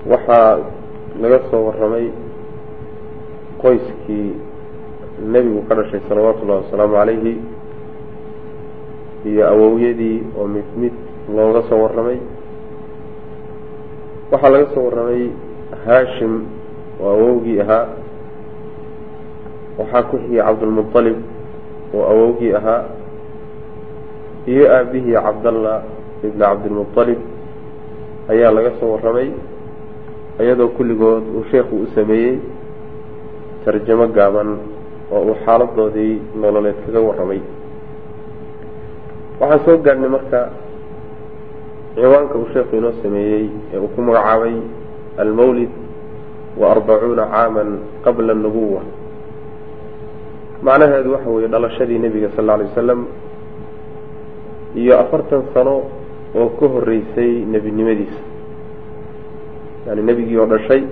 waxaa laga soo warramay qoyskii nebigu ka dhashay salawaatu ullahi wasalaamu calayhi iyo awowyadii oo mid mid looga soo warramay. Waxaa laga soo warramay haashim oo awowgii ahaa. Waxaa ku xigay cabdulmuطalib oo awowgii ahaa. Iyo aabihii cabdallah ibni cabdilmuطalib ayaa laga soo warramay iyadoo kulligood uu sheekhu u sameeyey tarjamo gaaban oo uu xaaladoodii nololeed kaga warramay. Waxaan soo gaadhnay marka ciwaanka uu sheekhu inoo sameeyey ee uu ku magacaabay almawlid wa arbacuuna caaman qabla nubuwa macnaheedu waxa weeye dhalashadii nebiga sal alla alay wasalam iyo afartan sano oo ka horreysay nebinimadiisa yani nebigii oo dhashay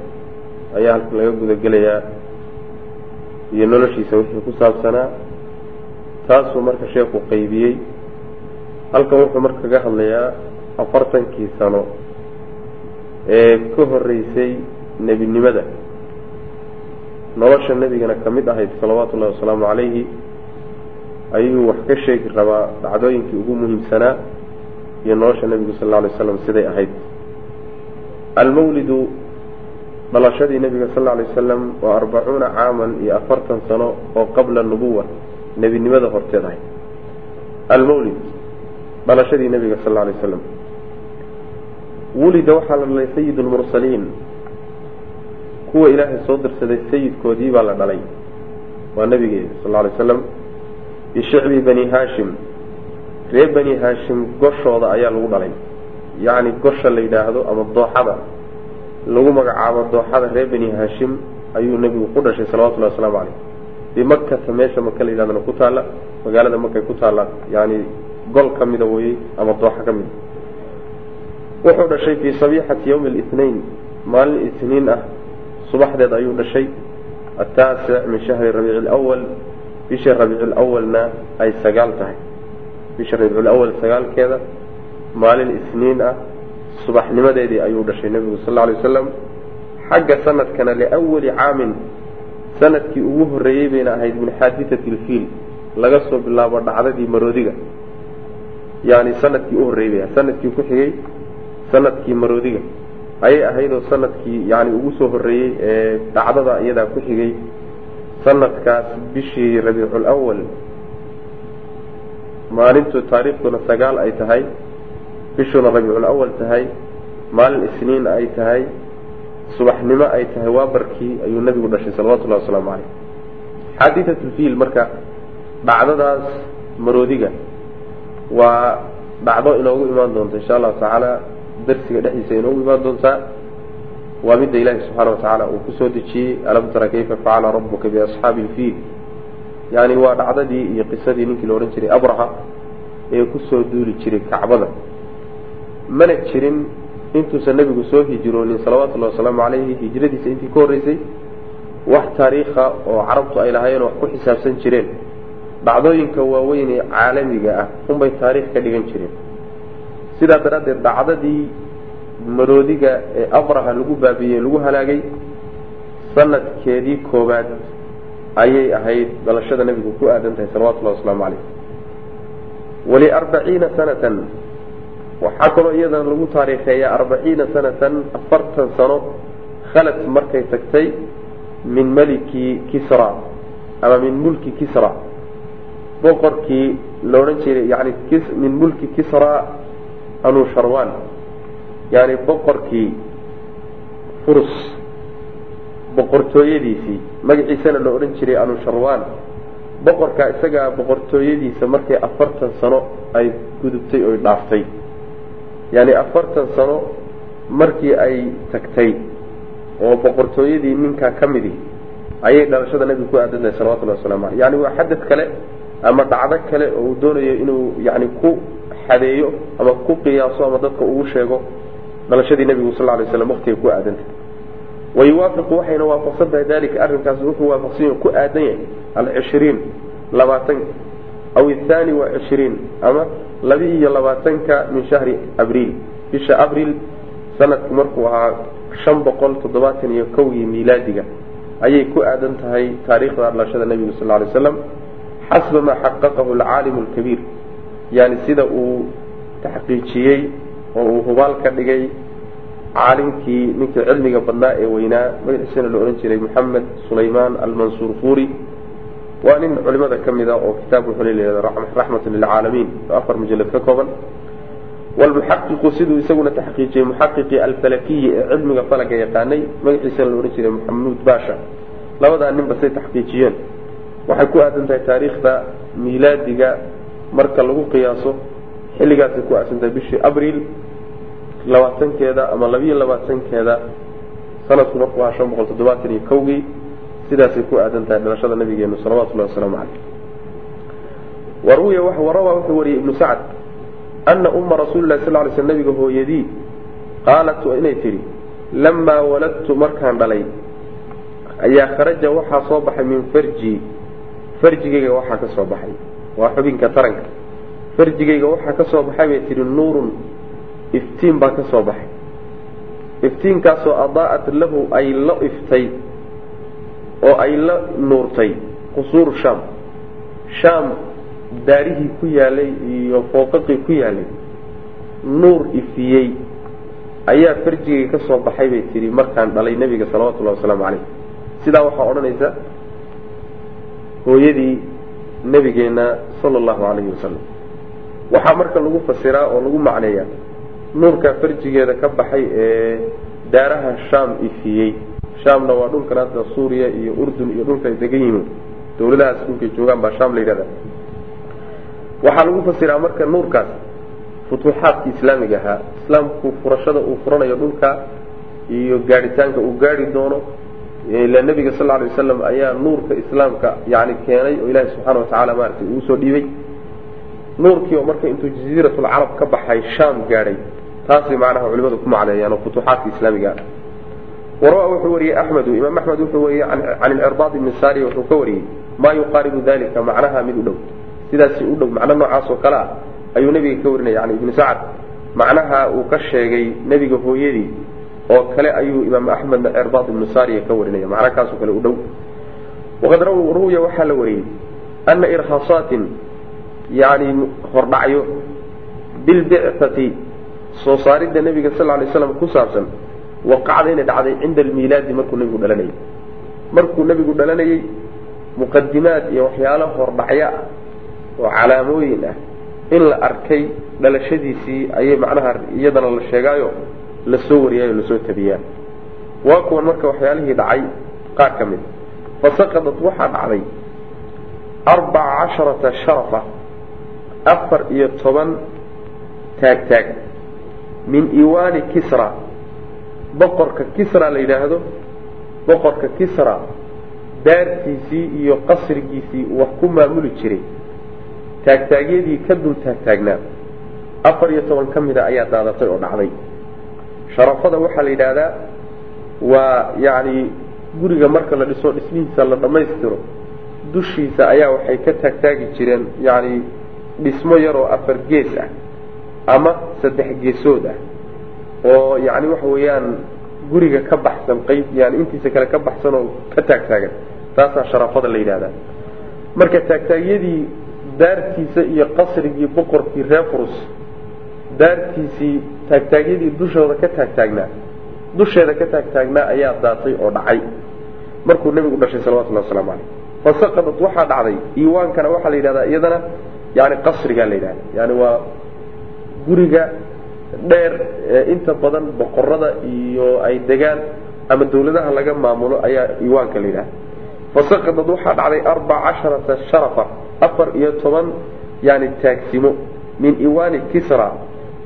ayaa halkan laga gudagelayaa iyo noloshiisa wixii ku saabsanaa taasuu marka sheekhu qaybiyey. Halkan wuxuu marka kaga hadlayaa afartankii sano ee ka horreysay nebinimada. Nolosha nebigana ka mid ahayd salawaatu ullahi wasalaamu calayhi ayuu wax ka sheegi rabaa dhacdooyinkii ugu muhiimsanaa iyo nolosha nebigu sal alla alay slam siday ahayd almawlidu dhalashadii nebiga sal alla alay wasalam waa arbacuuna caaman iyo afartan sano oo qabla nubuwa nebinimada horteed ahayd almawlid dhalashadii nebiga sal alla alay wasalam wulida waxaa la dhalay sayid lmursaliin kuwa ilaahay soo dirsaday sayidkoodii baa la dhalay waa nebigeeda sal alla alay slam bishicbi bani haashim ree bani haashim goshooda ayaa lagu dhalay yacni gosha la yidhaahdo ama dooxada lagu magacaabo dooxada ree bani haashim ayuu nebigu ku dhashay salawatullahi wasalaamu caleyh bimakata meesha maka la yidhahdana ku taalla magaalada makay ku taalla yani gol ka mida weyey ama dooxa ka mida. Wuxuu dhashay fii sabiixati yawmi litnain maalin itniin ah subaxdeed ayuu dhashay. Ataasic min shahri rabiici lwal bisha rabiicu lawalna ay sagaal tahay. Bisha rabiiculawal sagaalkeeda maalin isniin ah subaxnimadeedii ayuu dhashay nebigu sal lla alay wasalam xagga sanadkana liawali caamin sannadkii ugu horreeyey bayna ahayd min xaaditati lfiil laga soo bilaabo dhacdadii maroodiga. Yani sannadkii u horreeyey bay ahayd sannadkii ku xigay sannadkii maroodiga. Ayay ahaydoo sannadkii yani ugu soo horreeyey ee dhacdada iyadaa ku xigay sanadkaas bishii rabiicul awal maalintu taariikhduna sagaal ay tahay bishuna rabiicul awal tahay maalin isniin ay tahay subaxnimo ay tahay waabarkii ayuu nebigu dhashay salawatullahi wasalaamu caleyh xaaditatulfiil marka dhacdadaas maroodiga waa dhacdo inoogu imaan doonta insha allahu tacaala darsiga dhexdiisa inoogu imaan doontaa waa midda ilaahi subxaana watacaala uu ku soo dejiyey alam tara kayfa facala rabuka biasxaabi ilfiil yani waa dhacdadii iyo qisadii ninkii la odhan jiray abraha ee ku soo duuli jiray kacbada mana jirin intuusan nebigu soo hijroonin salawatullahi wasalaamu calayhi hijradiisa intii ka horreysay wax taariikha oo carabtu ay lahaayeen wax ku xisaabsan jireen. Dhacdooyinka waaweyn ee caalamiga ah unbay taariikh ka dhigan jireen. Sidaa daraaddeed dhacdadii maroodiga ee abraha lagu baabiyey lagu halaagay sanadkeedii koobaad ayay ahayd dhalashada nebigu ku aadan tahay salawatullahi wasalaamu calayh waliarbaciina sanatan waxaa kaloo iyadana lagu taariikheeyaa arbaciina sanatan afartan sano khalad markay tagtay min maliki kisra ama min mulki kisra. Boqorkii la odhan jiray yani min mulki kisra anusharwan yani boqorkii furus boqortooyadiisii magaciisana la odhan jiray anusharwan boqorkaa isagaa boqortooyadiisa markay afartan sano ay gudubtay oy dhaaftay yani afartan sano markii ay tagtay oo boqortooyadii ninkaa ka midi ayay dhalashada nabiga ku aadan tahay salawatullahi waslamu aleyh yani waa xadad kale ama dhacdo kale oo uu doonayo inuu yani ku xadeeyo ama ku qiyaaso ama dadka ugu sheego dhalashadii nebigu sal lay slam waqtiga ku aadantahay wayuwaafiqu waxayna waafaqsan tahay dalika arrinkaas wuxuu waafaqsan ku aadan yahay alcishriin labaatanka aw ithaani wa cishriin ama laba iyo labaatanka min shahri abriil bisha abriil sanadku markuu ahaa shan boqol toddobaatan iyo kowgii miilaadiga ayay ku aadan tahay taariikhda dhalashada nebigu sal lay slam xasba maa xaqaqahu alcaalimu alkabiir yani sida uu taxqiijiyey oo uu hubaal ka dhigay caalimkii ninkii cilmiga badnaa ee weynaa magaciisana la odhan jiray moxamed sulaymaan almansuur furi waa nin culimada ka mid a oo kitaab wuxuu leeyahay raxmatun lilcaalamiin afar mujalad ka kooban. Walmuxaqiqu siduu isaguna taxqiijiyey muxaqiqii alfalakiyi ee cilmiga falaga yaqaanay magaciisana la odhan jiray maxamuud baasha. Labadaa ninba say taxqiijiyeen. Waxay ku aadan tahay taariikhda miilaadiga marka lagu qiyaaso xilligaasay ku aasan tahay bishii abriil labaatankeeda ama labiyo labaatankeeda sanadku markuu ahaa shan boqol toddobaatan iyo kowgii sidaasay ku aadan tahay dhalashada nabigeenu salawatullahi wasalaamu caleyh waruya warawaa wuxuu wariyey ibnu sacd ana uma rasuuli lahi sal lay sl nabiga hooyadii qaalat inay tidhi lamaa waladtu markaan dhalay ayaa kharaja waxaa soo baxay min farji farjigayga waxaa ka soo baxay. Waa xubinka taranka. Farjigayga waxaa ka soo baxay bay tidhi nuurun iftiin baa ka soo baxay. Iftiinkaasoo adaa'at lahu ay la iftay oo ay la nuurtay qusuuru shaam. Shaam daarihii ku yaalay iyo fooqaqii ku yaalay. Nuur ifiyey. Ayaa farjigayga ka soo baxay bay tidhi markaan dhalay nebiga salawatullahi wasalaamu caleyh sidaa waxaa odhanaysa hooyadii nebigeenna sala allahu calayhi wasalam waxaa marka lagu fasiraa oo lagu macneeyaa nuurkaa farjigeeda ka baxay ee daaraha shaam ifiyey shaamna waa dhulkan hadda suuriya iyo urdun iyo dhulka ay degan yihiin. Dawladahaas dhulkay joogaan baa shaam la yidhahda waxaa lagu fasiraa marka nuurkaas futuuxaadkii islaamiga ahaa. Islaamku furashada uu furanayo dhulka iyo gaadhitaanka uu gaadhi doono ila nebiga sal alay wasalam ayaa nuurka islaamka yani keenay oo ilaahi subxaana watacaala maaragtay uu soo dhiibay. Nuurkii oo marka intuu jaziiratulcarab ka baxay shaam gaadhay. Taasay macnaha culimadu ku macneeyaan oo futuuxaadka islaamiga ah warawa wuxuu wariyey axmedu imaam axmed wuxuu wariyey can ilcirbaad ibni sariya wuxuu ka wariyey maa yuqaaribu dalika macnaha mid u dhow sidaasi u dhow macno noocaas oo kale ah ayuu nebiga ka warinaya yani ibnu sacad macnaha uu ka sheegay nebiga hooyadii oo kale ayuu imaam axmedna cirbaad ibnu sariya ka warinaya macna kaasoo kale u dhow waqad ruwiya waxaa la wariyey ana irhaasaatin yani hordhacyo bilbicati soo saaridda nebiga sal lay slam ku saabsan waqacda inay dhacday cinda almiilaadi markuu nebigu dhalanayay markuu nebigu dhalanayay muqadimaad iyo waxyaalo hordhacyo ah oo calaamooyin ah in la arkay dhalashadiisii ayay macnaha iyadana la sheegaayo la soo wariyaayo la soo tabiyaa waa kuwan marka waxyaalihii dhacay qaar ka mid fasaqadat waxaa dhacday arbaca casharata sharafa afar iyo toban taagtaag min iwaani kisra boqorka kisra la yidhaahdo boqorka kisra daartiisii iyo qasrigiisii wax ku maamuli jiray. Taagtaagyadii ka dul taagtaagnaa afar iyo toban ka mida ayaa daadatay oo dhacday. Sharafada waxaa la yidhaahdaa waa yacni guriga marka la dhiso dhismihiisa la dhammaystiro dushiisa ayaa waxay ka taagtaagi jireen yacni dhismo yaroo afar gees ah ama saddex geesood ah oo yacni waxa weeyaan guriga ka baxsan qayb yani intiisa kale ka baxsan oo ka taagtaagan. Taasaa sharafada la yidhahdaa marka taagtaagyadii daartiisa iyo qasrigii boqorkii reer furus daartiisii taagtaagyadii dushooda ka taagtaagnaa dusheeda ka taagtaagnaa ayaa daatay oo dhacay. Markuu nebigu dhashay salawatullahi waslamu caleyh fasaqadat waxaa dhacday. Iwaankana waxaa la yidhahdaa iyadana yani qasrigaa la yidhahda yani waa guriga dheer ee inta badan boqorada iyo ay degaan ama dawladaha laga maamulo ayaa iwaanka la yidhahda fasaqadat waxaa dhacday arbaca casharata sharafa afar iyo toban yani taagsimo min iwaani kisra.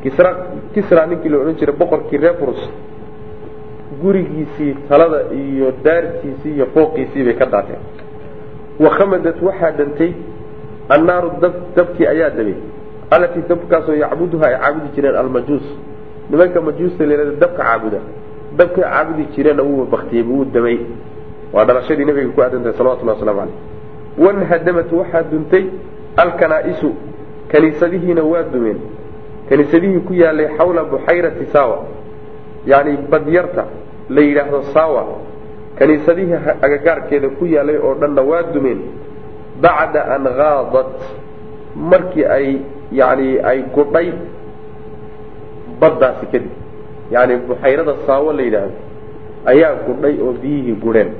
Kisra kisra ninkii la odhan jiray boqorkii reer furus gurigiisii talada iyo daartiisii iyo fooqiisii bay ka daateen wakhamadat waxaa dantay annaaru dab dabkii ayaa dabay allatii dabkaasoo yacbuduha ay caabudi jireen almajuus nimanka majuusta leelada dabka caabuda. Dabka caabudi jireenna wuu baktiyey wuu damay. Waa dhalashadii nabiga ku aadantahay salawatullahi waslamu caleyh wanhadamat waxaa duntay alkanaa'isu. Kaniisadihiina waa dumeen. Kaniisadihii ku yaalay xawla buxayrati sawa yacni badyarta la yidhaahdo sawa kaniisadihii agagaarkeeda ku yaalay oo dhanna waa dumeen. Bacda an haadat markii ay yani ay gudhay baddaasi kadib. Yani buxayrada saawo la yidhaahdo ayaa gudhay oo biyihii gudheen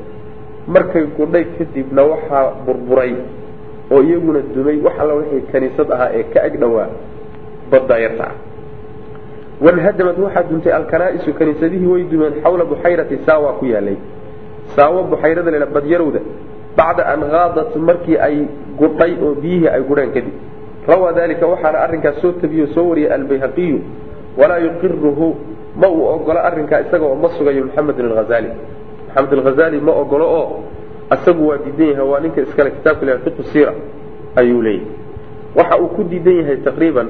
markay gudhay kadibna waxaa burburay oo iyaguna dumay wax alla wixii kaniisad ahaa ee ka ag dhowaa badda yarta. Ah wanhadamad waxaa duntay alkanaa'isu kaniisadihii way dumeen xawla buxayrati saawa ku yaalay. Saawo buxayrada la badyarowda bacda an haadat markii ay gudhay oo biyihii ay gudheen kadib rawaa dalika waxaana arrinkaas soo tabiyo soo wariyay albayhaqiyu walaa yuqiruhu ma uu ogolo arrinkaa isaga oo ma sugayo maxamedin alhazali maxamed alhazali ma ogolo oo isagu waa diidan yahay waa ninka iskale kitaabka la fiqu siira ayuu leeyahay. Waxa uu ku diidan yahay taqriiban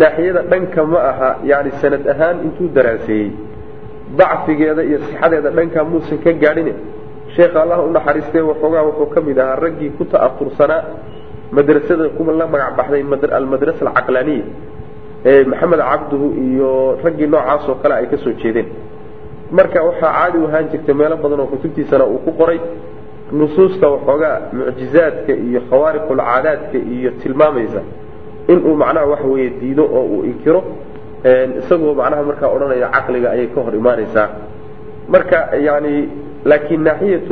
naaxiyada dhanka ma aha yani sanad ahaan intuu daraaseeyey. Dacfigeeda iyo sixadeeda dhanka muusan ka gaadhine sheekha allah u naxariistee waxoogaa wuxuu ka mid ahaa raggii ku ta'aursanaa madrasada kuwa la magac baxday almadrasa alcaqlaaniya ee maxamed cabduhu iyo raggii noocaas oo kale ay ka soo jeedeen. Marka waxaa caadi u ahaan jirtay meelo badan oo kutubtiisana uu ku qoray. Nusuusta waxoogaa mucjizaadka iyo khawaariqulcaadaadka iyo tilmaamaysa inuu macnaha waxa weeye diido oo uu inkiro isagoo macnaha markaa odhanaya caqliga ayay ka hor imaanaysaa. Marka yani laakiin naaxiyat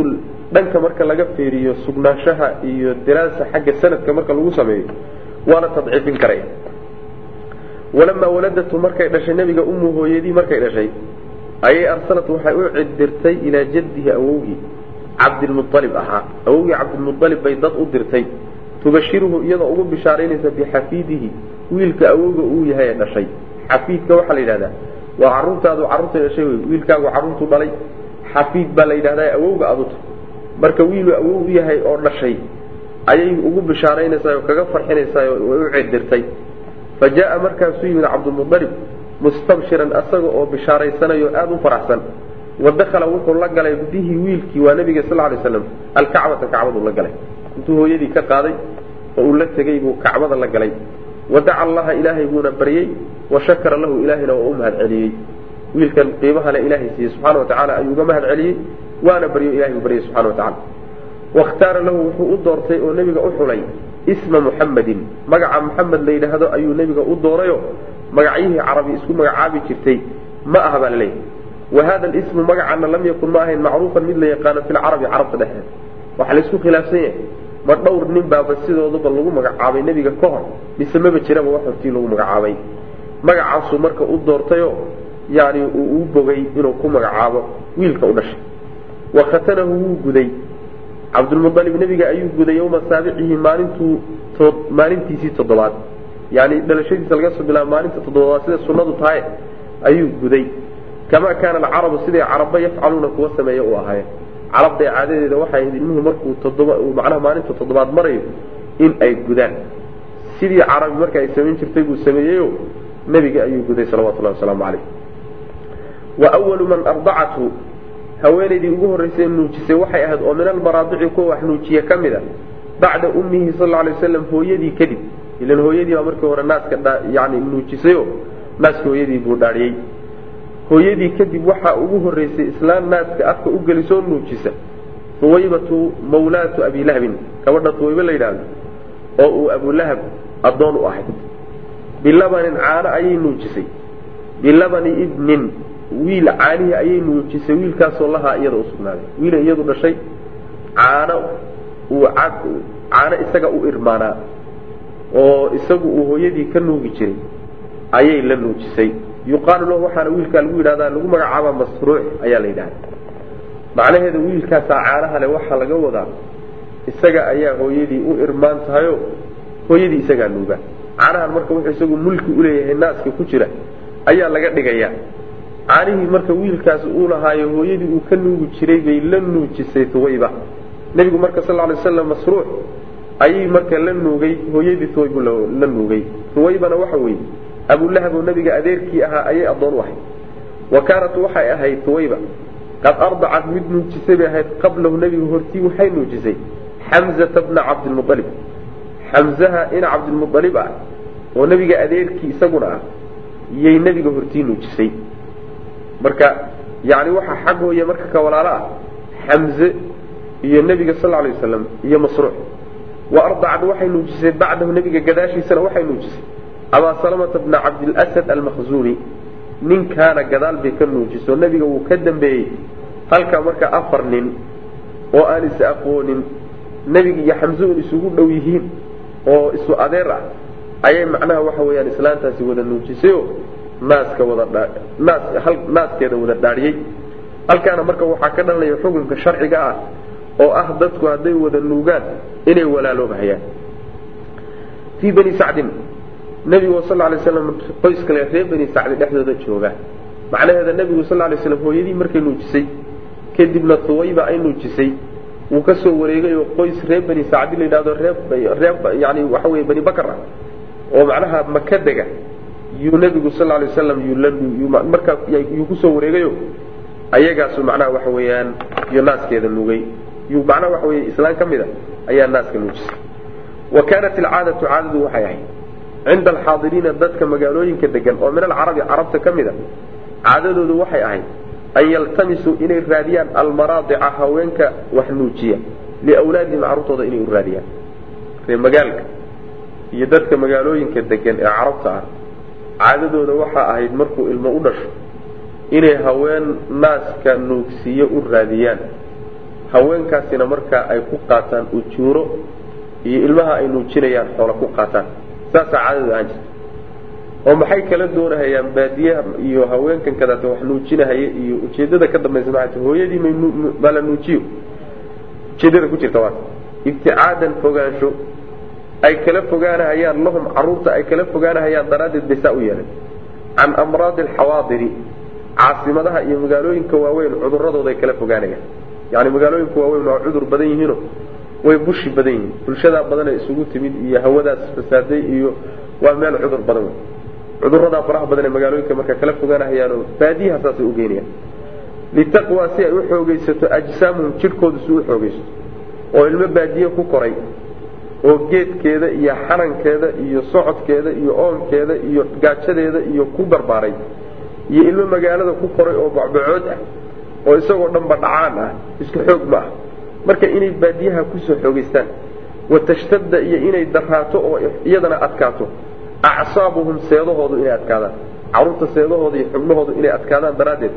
dhanka marka laga fiiriyo sugnaanshaha iyo diraasa xagga sanadka marka lagu sameeyo waa la tadciifin karaya walamaa waladatu markay dhashay nebiga umu hooyadii markay dhashay ayay arsalat waxay u cidirtay ilaa jaddihi awowgii cabdilmualib ahaa. Awowgii cabdilmualib bay dad u dirtay tubashiruhu iyadoo ugu bishaaraynaysa bixafiidihi wiilka awowga uu yahay ee dhashay. Xafiidka waxaa la yidhahdaa waa caruurtaadu carruurtay dhashay wey wiilkaagu carruurtuu dhalay xafiid baa la yidhahdaa awowga aduta marka wiilu u yahay oo dhashay ayay ugu bishaaraynaysaa oo kaga farxinaysaa way u cidirtay fa jaa markaasuu yimid cabdilmualib mustabshiran asaga oo bishaaraysanayo aada u faraxsan. Wa dakala wuxuu la galay bihi wiilkii waa nabiga sal lay slam alkacbata kacbaduu la galay. Intuu hooyadii ka qaaday oo uu la tegey buu kacbada la galay. Wa daca allaha ilaahay buuna baryey wa shakara lahu ilaahayna waa u mahad celiyey wiilkan qiimaha le ilaahay siiyey subxana watacaala ayuu uga mahad celiyey waana baryo ilahay buu baryey subxana watacala wakhtaara lahu wuxuu u doortay oo nebiga u xulay isma muxamedin magaca muxamed la yidhaahdo ayuu nebiga u doorayo magacyihii carabi isku magacaabi jirtay. Ma aha baa laleeyahy wa hada ismu magacana lam yakun ma ahayn macruufan mid la yaqaano fi lcarabi carabta dhexdeed waxaa laysku khilaafsan yahay. Ma dhowr nin baaba sidooduba lagu magacaabay nebiga ka hor mise maba jiraba wax hortii lagu magacaabay. Magacaasuu marka u doortayo yani uu u bogay inuu ku magacaabo wiilka u dhashay wa khatanahu wuu guday. Cabdulmualib nebiga ayuu guday yowma saabicihi maalintuu maalintiisii toddobaad. Yani dhalashadiisa laga soo bilaaba maalinta toddobaad sida sunadu tahay ayuu guday. Kamaa kaana alcarabu siday caraba yafcaluuna kuwa sameeya u ahaayeen carabda caadadeeda waxay ahayd ilmuhu markuu toddoba macnaha maalinta toddobaad marayo in ay gudaan. Sidii carabi marka ay samayn jirtay buu sameeyeyo nebiga ayuu guday salawatullahi wasalaamu calayh. Wa walu man ardacathu haweenaydii ugu horraysay nuujisay waxay ahayd oo min almaraadici kuwa wax nuujiye ka mid a bacda ummihi sal lla alay waslam hooyadii kadib. Ilan hooyadii baa markii hore naaska yani nuujisayo naaska hooyadii buu dhaadhiyey hooyadii kadib waxaa ugu horraysay islaan naaska afka u gelisoo nuujisa huwaybatu mawlaatu abilahabin gabadha huwaybe la yidhaahdo oo uu abulahab addoon u ahayd. Bilabanin caano ayay nuujisay. Bilabani ibnin wiil caanihii ayay nuujisay wiilkaasoo lahaa iyada usugnaaday wiila iyadu dhashay caano uu caano isaga u irmaanaa oo isagu uu hooyadii ka nuugi jiray ayay la nuujisay yuqaalu lahu waxaana wiilkaa lagu yidhahdaa lagu magacaabaa masruuc ayaa la yidhahda macnaheeda wiilkaasaa caanaha le waxaa laga wadaa isaga ayaa hooyadii u irmaan tahayo hooyadii isagaa nuuga. Caanahan marka wuxuu isagu mulki uleeyahay naaska ku jira ayaa laga dhigayaa caanihii marka wiilkaas uu lahaayo hooyadii uu ka nuugi jiray bay la nuujisay huwayba nebigu marka sal lay slam masruuc ayay marka la nuugay hooyadii huwaybu la nuugay. Huwaybana waxa weeye abulahab oo nabiga adeerkii ahaa ayay addoon u ahayd. Wa kaanat waxay ahayd huwayba qad ardacat mid nuujisay bay ahayd qablahu nebigu hortii waxay nuujisay xamzata bna cabdilmualib xamzaha ina cabdilmualib ah oo nebiga adeerkii isaguna ah yay nebiga hortii nuujisay marka yani waxaa xag hooye marka ka walaalo ah xamze iyo nebiga sal lay wasalam iyo masruuc. Wa ardacad waxay nuujisay bacdahu nebiga gadaashiisana waxay nuujisay. Abaa salamata bna cabdilasad almakhzuni ninkaana gadaal bay ka nuujiso. Nebiga wuu ka dambeeyey halka marka afar nin oo aan is aqoonin. Nebiga iyo xamse un isugu dhow yihiin oo isu adeer ah. Ayay macnaha waxa weeyaan islaantaasi wada nuujisayoo naaskeeda wada dhaadhiyey halkaana marka waxaa ka dhalanaya xukunka sharciga ah oo ah dadku hadday wada nuugaan inay walaaloobahayaan fii bani sacdin nebigu sal lay slam qoys kale reer bani sacdi dhexdooda jooga. Macnaheeda nebigu sal lay slam hooyadii markay nuujisay kadibna huwayba ay nuujisay. Wuu ka soo wareegay oo qoys reer bani sacdi la yidhahdo reer yani waxa weye bani bakar ah oo macnaha maka dega yuu nebigu sal lay wasalam markaa yuu ku soo wareegayo ayagaasu macnaha waxa weeyaan iyo naaskeeda nuugay yuu macnaha waxa weye islaan ka mid a ayaa naaska nuujisay. Wa kaanat alcaadatu caadadu waxay ahayd cinda alxaadiriina dadka magaalooyinka degan oo min alcarabi carabta ka mid a caadadoodu waxay ahayd an yaltamisuu inay raadiyaan almaraadica haweenka wax nuujiya liawlaadihim carruurtooda inay u raadiyaan. Ree magaalka iyo dadka magaalooyinka degan ee carabta ah caadadooda waxaa ahayd markuu ilmo u dhasho inay haween naaska nuugsiiyo u raadiyaan. Haweenkaasina markaa ay ku qaataan ujuuro iyo ilmaha ay nuujinayaan xoola ku qaataan. Saasaa caadadu ahaan jirta. Oo maxay kala doonahayaan baadiyaha iyo haweenkan kadaata wax nuujinahaya iyo ujeedada ka dambaysa? Maxay hooyadii maa la nuujiyo. Ujeedada ku jirta waata ibticaadan fogaansho ay kala fogaanahayaan lahum carruurta ay kala fogaanahayaan daraaddeed bay saa u yeeleen. Can amraadi alxawaadiri caasimadaha iyo magaalooyinka waaweyn cuduradooda ay kala fogaanayaan. Yani magaalooyinka waaweyn waa cudur badan yihiino way bushi badan yihiin. Bulshadaa badan ee isugu timid iyo hawadaas fasaaday iyo waa meel cudur badan wey cuduradaa faraha badan ee magaalooyinka marka kala fogaanahayaanoo baadiyaha saasay ugeynayaan litaqwaa si ay u xoogaysato ajsaamuhum jidhkoodu si u xoogaysto oo ilmo baadiye ku koray oo geedkeeda iyo xanankeeda iyo socodkeeda iyo oonkeeda iyo gaajadeeda iyo ku barbaaray iyo ilmo magaalada ku koray oo bacbacood ah oo isagoo dhanba dhacaan ah isku xoog ma ah marka inay baadiyaha ku soo xoogaystaan watashtada iyo inay daraato oo iyadana adkaato acsaabuhum seedahoodu inay adkaadaan carruurta seedahooda iyo xubnahoodu inay adkaadaan daraaddeed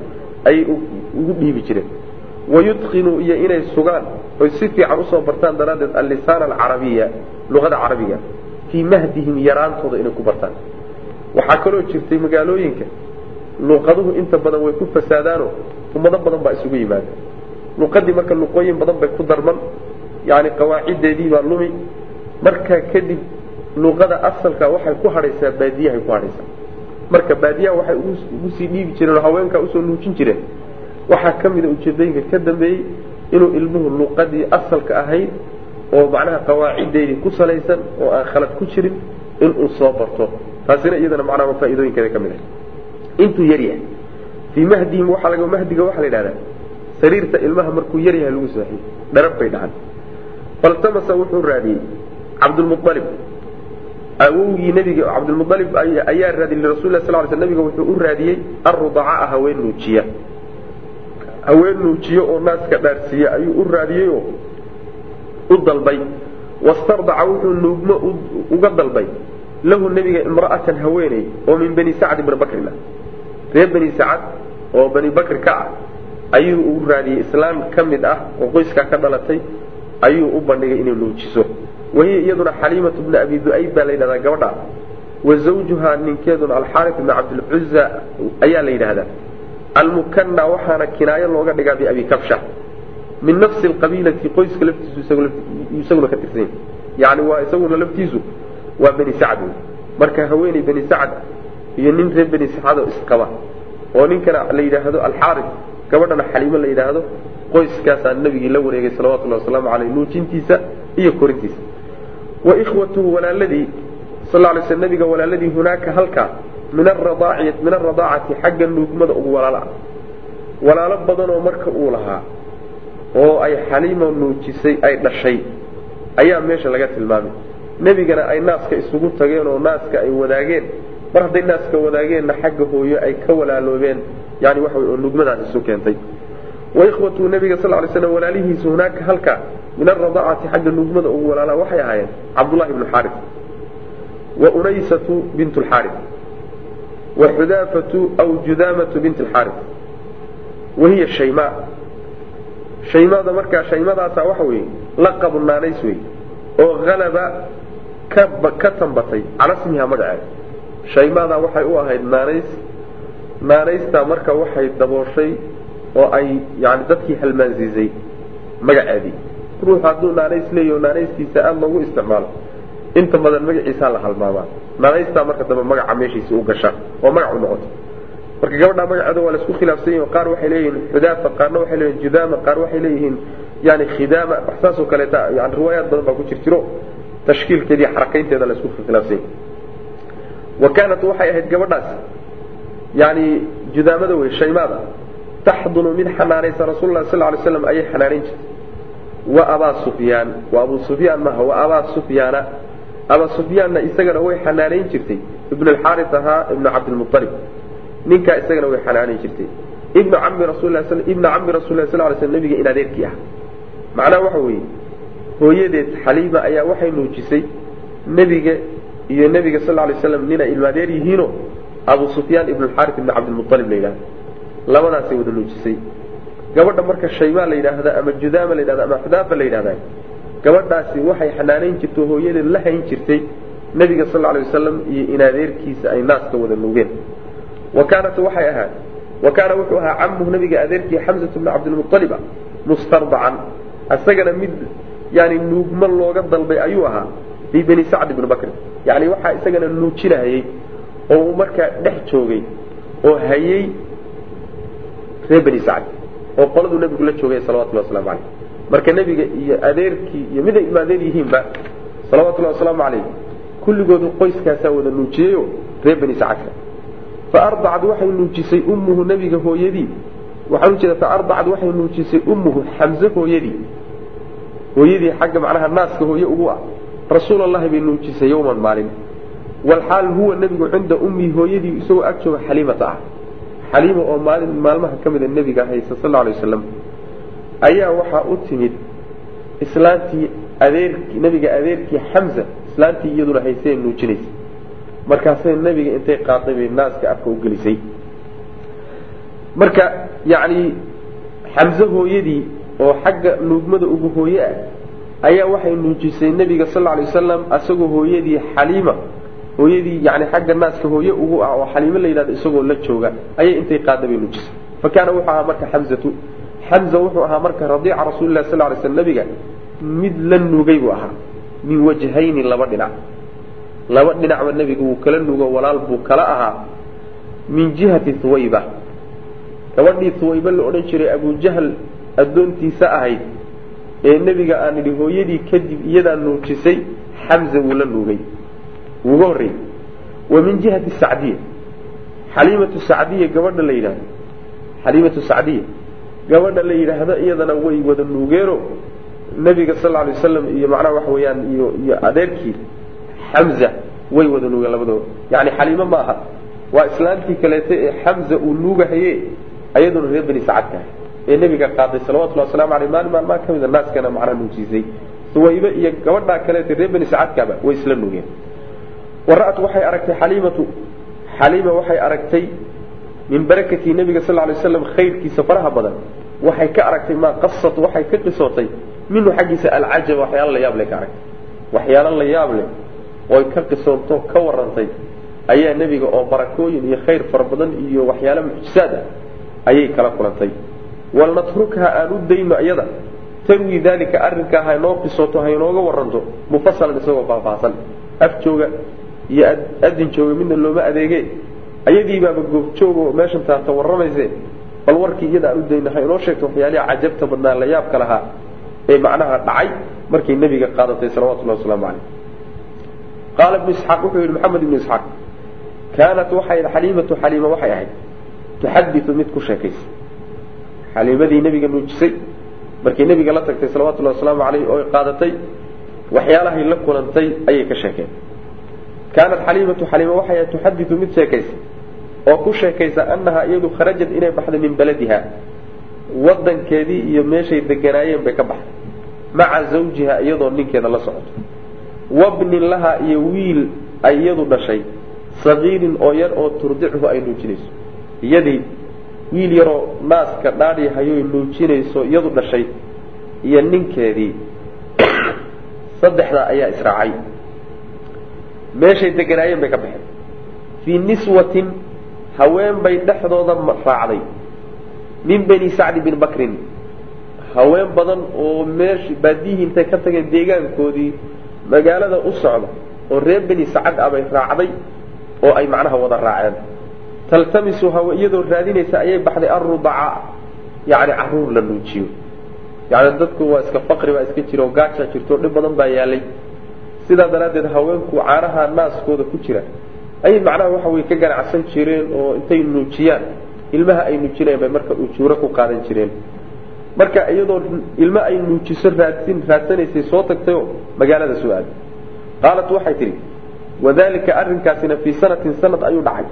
ayay ugu dhiibi jireen wayudkinuu iyo inay sugaan oy si fiican u soo bartaan daraaddeed allisaan alcarabiya luqada carabiga fii mahdihim yaraantooda inay ku bartaan waxaa kaloo jirtay magaalooyinka luqaduhu inta badan way ku fasaadaano ummado badan baa isugu yimaada luqadii marka luqooyin badan bay ku darman yani qawaaciddeedii baa lumi markaa kadib luqada asalka waxay ku hadhaysaa baadiyahay ku hadhaysaa marka baadiyaha waxay ugu sii dhiibi jireen haweenkaa u soo nuujin jireen waxaa ka mida ujeedooyinka ka dambeeyey inuu ilmuhu luqadii asalka ahayd oo macnaha qawaaciddeedii ku salaysan oo aan khalad ku jirin inuu soo barto. Taasina iyadana macnaha faa'iidooyinkeeda ka mid ah. Intuu yar fii mahdihim waxaa laga mahdiga waxaa la yidhahdaa sariirta ilmaha markuu yar lagu saaxiyo dharab bay dhahan faltamasa wuxuu raadiyey cabdulmualib awowgii nebiga cabdulmualib ayaa raadiyey lirasuli lah sal ly sl nabiga wuxuu u raadiyey arrudaca'a haween nuujiya haween nuujiyo oo naaska dhaarsiiya ayuu u raadiyey oo u dalbay. Wastardaca wuxuu nuugmo uga dalbay. Lahu nebiga imra'atan haweeney oo min bani sacd bni bakrina reer bani sacad oo bani bakri ka ah ayuu u raadiyey islaam ka mid ah oo qoyskaa ka dhalatay ayuu u bandhigay inay nuujiso. Wahiya iyaduna xaliimatu bni abi du'ayb baa la yidhahdaa gabadha wa zawjuhaa ninkeeduna alxaari bni cabdilcuza ayaa la yidhaahdaa almukanna waxaana kinaayo looga dhigaa biabi kabsha. min nafsi alqabiilati qoyska laftiisu isaguna ka tirsan. Yani waa isaguna laftiisu waa bani sacd marka haweeney bani sacd iyo nin reer bani sacad oo isqaba oo ninkana la yidhaahdo alxaari gabadhana xaliimo la yidhaahdo qoyskaasaa nabigii la wareegay salawatullahi wasalaamu caleyh nuujintiisa iyo korintiisa. Wa ikhwatuhu walaaladii sal lay sl nabiga walaaladii hunaaka halkaa min aradaacati xagga nuugmada ugu walaalo ah walaalo badanoo marka uu lahaa oo ay xaliimo nuujisay ay dhashay ayaa meesha laga tilmaamay. Nebigana ay naaska isugu tageen oo naaska ay wadaageen. Mar hadday naaska wadaageenna xagga hooyo ay ka walaaloobeen yani waxa oo nugmadaas isu keentay. Waikhwatuu nabiga sal lay slam walaalihiisa hunaaka halka min aradaacati xagga nugmada ugu walaalaa waxay ahaayeen cabdullahi bnu xaari wa unaysatu bint lxaari xudaafatu aw judaamatu bint lxaari wahiya shayma shaymada markaa shaymadaasa waxa weeye laqabu naanays wey oo halaba ka tambatay cala smiha magaceeda shaymada waxay u ahayd naanays naanaystaa marka waxay dabooshay oo ay yani dadkii halmaansiisay magaceedii ruux hadduu naanays leeyaho naanaystiisa aada loogu isticmaalo inta badan magaciisaa la halmaamaa naanaystaa marka dambe magaca meeshiisi u gasha oo magac u noqoto. Marka gabadhaa magaceeda waa la isku khilaafsan yahi qaar waxay leeyihiin xudaafa qaarna waxay leeyihiin judaama qaar waxay leeyihiin yani khidaama saasoo kaleeta yani riwaayaad badan baa ku jir jiro tashkiilkeeda iyo xarakaynteeda la isku khilaafsan yahi wa kaanat waxay ahayd gabadhaas yani judaamada wey shaymaada taxdunu mid xanaanaysa rasul lah sal lay slam ayay xanaanayn jirtay. Wa abaa sufyaan wa abu sufyaan maha wa abaa sufyaana abaa sufyaanna isagana way xanaanayn jirtay. Ibn alxaaris ahaa ibnu cabdilmualib ninkaa isagana way xanaanayn jirtay. Ibnu cami rasul ibna cami rasul lah sal lay sl nabiga in adeerkii ah. Macnaha waxa weeye hooyadeed xaliima ayaa waxay nuujisay nebiga iyo nebiga sal lay slam nina ilma adeer yihiino abu sufyaan ibn alxaaris ibn cabdilmualib la yidhahda labadaasay wada nuujisay. Gabadha marka shaymaa la yidhaahda ama judaama la yidhahda ama xudaafa la yidhahda gabadhaasi waxay xanaanayn jirtay hooyadeed la hayn jirtay nebiga sal lay wasalam iyo in adeerkiisa ay naaska wada nuugeen. Wa kaanat waxay ahaad wa kaana wuxuu ahaa camuhu nabiga adeerkii xamsatu bni cabdilmualiba mustardacan isagana mid yani nuugma looga dalbay ayuu ahaa fii bani sacd ibni bakrin yani waxaa isagana nuujinahayey oo uu markaa dhex joogay oo hayey reer bani sacd oo qoladuu nebigu la joogay salawatullahi waslamu caleyh marka nebiga iyo adeerkii iyo miday ilma adeer yihiinba salawatullahi wasalaamu caleyh kulligoodu qoyskaasaa wada nuujiyeyo reer bani sacadka faardacad waxay nuujisay ummuhu nebiga hooyadii. Waxaan ujeeda faardacad waxay nuujisay ummuhu xamse hooyadii. Hooyadii xagga macnaha naaska hooye ugu ah. Rasuul allahi bay nuujisay yowman maalin. Walxaal huwa nebigu cinda ummihi hooyadii isagoo ag jooga xaliimata ah. Xaliima oo maalin maalmaha ka mida nebiga haysa sal lla alay waslam ayaa waxaa u timid islaantii adeerkii nebiga adeerkii xamza islaantii iyaduna haysee nuujinaysa. Markaasay nebiga intay qaaday bay naaska afka u gelisay. Marka yacni xamse hooyadii oo xagga nuugmada ugu hooye ah ayaa waxay nuujisay nebiga sal lla alay wasalam asagoo hooyadii xaliima hooyadii yani xagga naaska hooye ugu ah oo xaliimo la yidhahdo isagoo la jooga ayay intay qaada bay nuujisay. Fa kaana wuxuu ahaa marka xamzatu xamza wuxuu ahaa marka radiica rasuulilah sal lay slam nabiga mid la nuugay buu ahaa. Min wajhayni laba dhinac. Laba dhinacba nebiga wuu kala nuugo walaal buu kala ahaa. Min jihati huwayba gabadhii huwayba la odhan jiray abujahl addoontiisa ahayd ee nebiga aan idhi hooyadii kadib iyadaa nuujisay xamza wuu la nuugay wuuga horreeyey wa min jihati sacdiya. Xaliimatu sacdiya gabadha la yidhahdo xaliimatu sacdiya gabadha la yidhaahdo iyadana way wada nuugeeno nebiga sal lla alay wasalam iyo macnaha waxa weeyaan iyo iyo adeerkii xamza way wada nuugeen labadooda. Yacni xaliimo ma aha. Waa islaantii kaleeta ee xamza uu nuugahaye ayaduna reer bani sacadka ah ee nebiga qaaday salawatullahi waslamu aleyh maalin maalmaa ka mida naaskana macnaha nuujiisay suwaybe iyo gabadhaa kaleeta reer bani sacadkaaba way isla nuugeen. Wara'at waxay aragtay xaliimatu xaliima waxay aragtay min barakati nebiga sal lay waslam khayrkiisa faraha badan waxay ka aragtay maa qasat waxay ka qisootay minhu xaggiisa alcajab waxyaalo la yaab leh ka aragtay. Waxyaalo la yaab leh oy ka qisoonto ka warantay. Ayaa nebiga oo barakooyin iyo khayr fara badan iyo waxyaalo mucjisaad ah ayay kala kulantay. Walnatrukha aan u dayno iyada tarwi dalika arrinkaa haynoo qisooto haynooga waranto mufasalan isagoo faahfaahsan. Af jooga iyo adin jooga midna looma adeege ayadiibaaba goobjooga oo meeshan taata warramayse bal warkii iyada aan u dayno inoo sheegto waxyaalihi cajabta badnaa la yaabka lahaa ee macnaha dhacay markay nebiga qaadatay salawatullahi wasalaamu caleyh qaala ibnu isxaaq wuxuu yidhi maxamed ibnu isxaaq kaanat waxay xaliimatu xaliima waxay ahayd. Tuxadiu mid ku sheekaysa. Xaliimadii nebiga nuujisay markay nebiga la tagtay salawatullahi wasalaamu caleyh oo qaadatay waxyaalahay la kulantay ayay ka sheekeen. Kaanat xaliimatu xaliima waxay ahayd tuxadiu mid sheekaysa oo ku sheekaysa annahaa iyadu kharajat inay baxday min beladiha wadankeedii iyo meeshay deganaayeen bay ka baxday. Maca zawjiha iyadoo ninkeeda la socoto. Wabnin laha iyo wiil ay iyadu dhashay. Sagiirin oo yar oo turdichu ay nuujinayso. Iyadii wiil yaroo naaska dhaadhi hayoy nuujinayso iyadu dhashay. Iyo ninkeedii [COUGHS] saddexdaa ayaa israacay. Meeshay deganaayeen bay ka baxeen. Fii niswatin haween bay dhexdooda raacday. Min bani sacdi bin bakrin. Haween badan oo meesh baadiyihii intay ka tageen deegaankoodii magaalada u socda oo reer beni sacad ah bay raacday oo ay macnaha wada raaceen. Taltamisu hawa iyadoo raadinaysa ayay baxday arrudaca yacni carruur la nuujiyo. Yacni dadku waa iska faqri baa iska jira oo gaajaa jirto dhib badan baa yaalay. Sidaa daraaddeed haweenku caanaha naaskooda ku jira ayay macnaha waxa weye ka ganacsan jireen oo intay nuujiyaan. Ilmaha ay nuujinayaan bay marka ujuuro ku qaadan jireen. Marka iyadoo ilmo ay nuujiso raadsin raadsanaysay soo tagtayoo magaalada soo aaday qaalat waxay tidhi wadalika arrinkaasina fii sanatin sanad ayuu dhacay.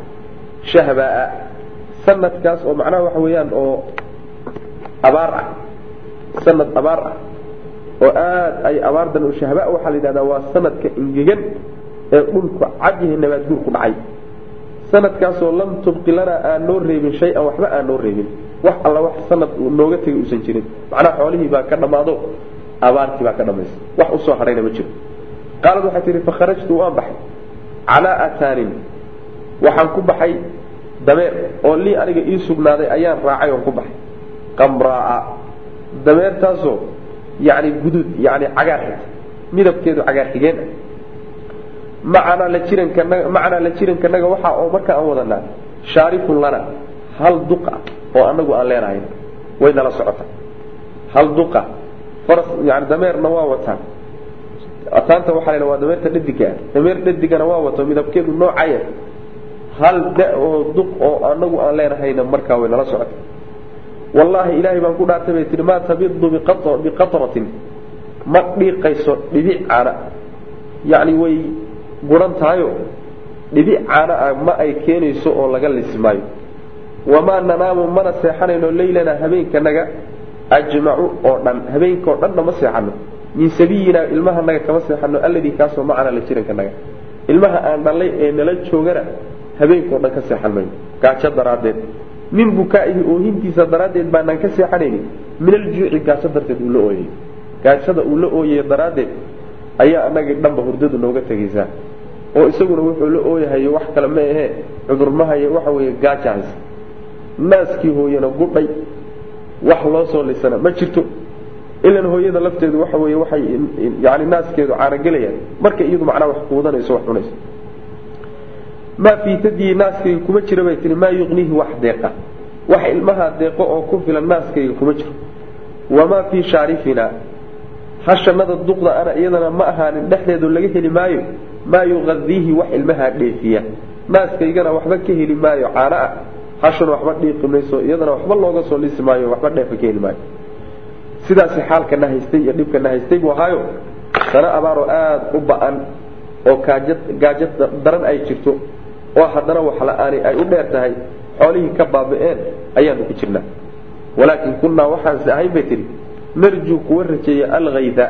Shahbaa sanadkaas oo macnaha waxa weeyaan oo abaar ah. Sanad abaar ah. Oo aad ay abaardan u shahba waxaa la yidhahdaa waa sanadka ingegan ee dhulku cadyahay nabaad guur ku dhacay. Sanadkaasoo lam tubqi lanaa aan noo reebin shay-an waxba aan noo reebin. Wax alla wax sanad nooga tegay uusan jirin. Macnaha xoolihii baa ka dhammaado abaartii baa ka dhamaysay wax u soo hadhayna ma jiro qaalad waxay tihi fakharajtu waan baxay. Calaa ataanin waxaan ku baxay dameer oo lii aniga ii sugnaaday ayaan raacay oon ku baxay. Qamraa dameertaasoo yani guduud yani cagaar xigta midabkeedu cagaar xigeen ah macanaa la jirankanaga waxaa oo marka aan wadanaa shaarifun lana hal duqa oo anagu aan leenahayn way nala socota. Hal duqa yani dameerna waa wataan ataanta waxaa la waa dameerta dhadiga dameer dhadigana waa wato midabkeedu noocaya hal da oo duq oo anagu aan leenahayna markaa way nala socota. Wallaahi ilaahay baan ku dhaartay bay tihi maa tabidu biqatratin. Ma dhiiqayso dhibic caana. Yacni way guran tahayo? Dhibic caana ah ma ay keenayso oo laga lisi maayo wamaa nanaamu mana seexanayno leylana habeenkanaga ajmacu oo dhan habeenka oo dhanna ma seexano min sabiyina ilmahanaga kama seexano alladii kaasoo macana la jirankanaga ilmaha aan dhalay ee nala joogana habeenkao dhan ka seexan mayno gaajo daraaddeed. Min bukaa'ihi oohintiisa daraaddeed baanaan ka seexanaynin. Min aljuuci gaajo darteed uu la ooyay gaajada uu la ooyay daraaddeed ayaa anagii dhanba hurdadu nooga tegaysaa oo isaguna wuxuu la ooyahayo wax kale ma ahee cudurmahayo waxa weeye gaaja haysa naaskii hooyana gudhay wax loo soo lisana ma jirto. Ilan hooyada lafteedu waxa weeye waxay yani naaskeedu caanagelayaan. Marka iyadu macnaha wax quudanayso wax cunayso. Maa fii tadii naaskayga kuma jira bay tihi maa yuqniihi wax deeqa. Wax ilmaha deeqo oo ku filan naaskayga kuma jiro. Wamaa fii shaarifina hashanada duqda ana iyadana ma ahaanin dhexdeedu laga heli maayo maa yuqadiihi wax ilmahaa dheefiya. Naaskaygana waxba ka heli maayo caano ah. Hashana waxba dhiiqi mayso iyadana waxba looga soo lisi maayo waxba dheefa ka heli maayo. Sidaasi xaalkana haystay iyo dhibkana haystay buu ahaayo sano abaaroo aada u ba'an oo gaajad daran ay jirto oo haddana wax la'aani ay u dheer tahay xoolihii ka baaba-een ayaanu ku jirnaa. Walaakin kunnaa waxaanse ahayn bay tihi narjuu kuwa rajeeya alkayda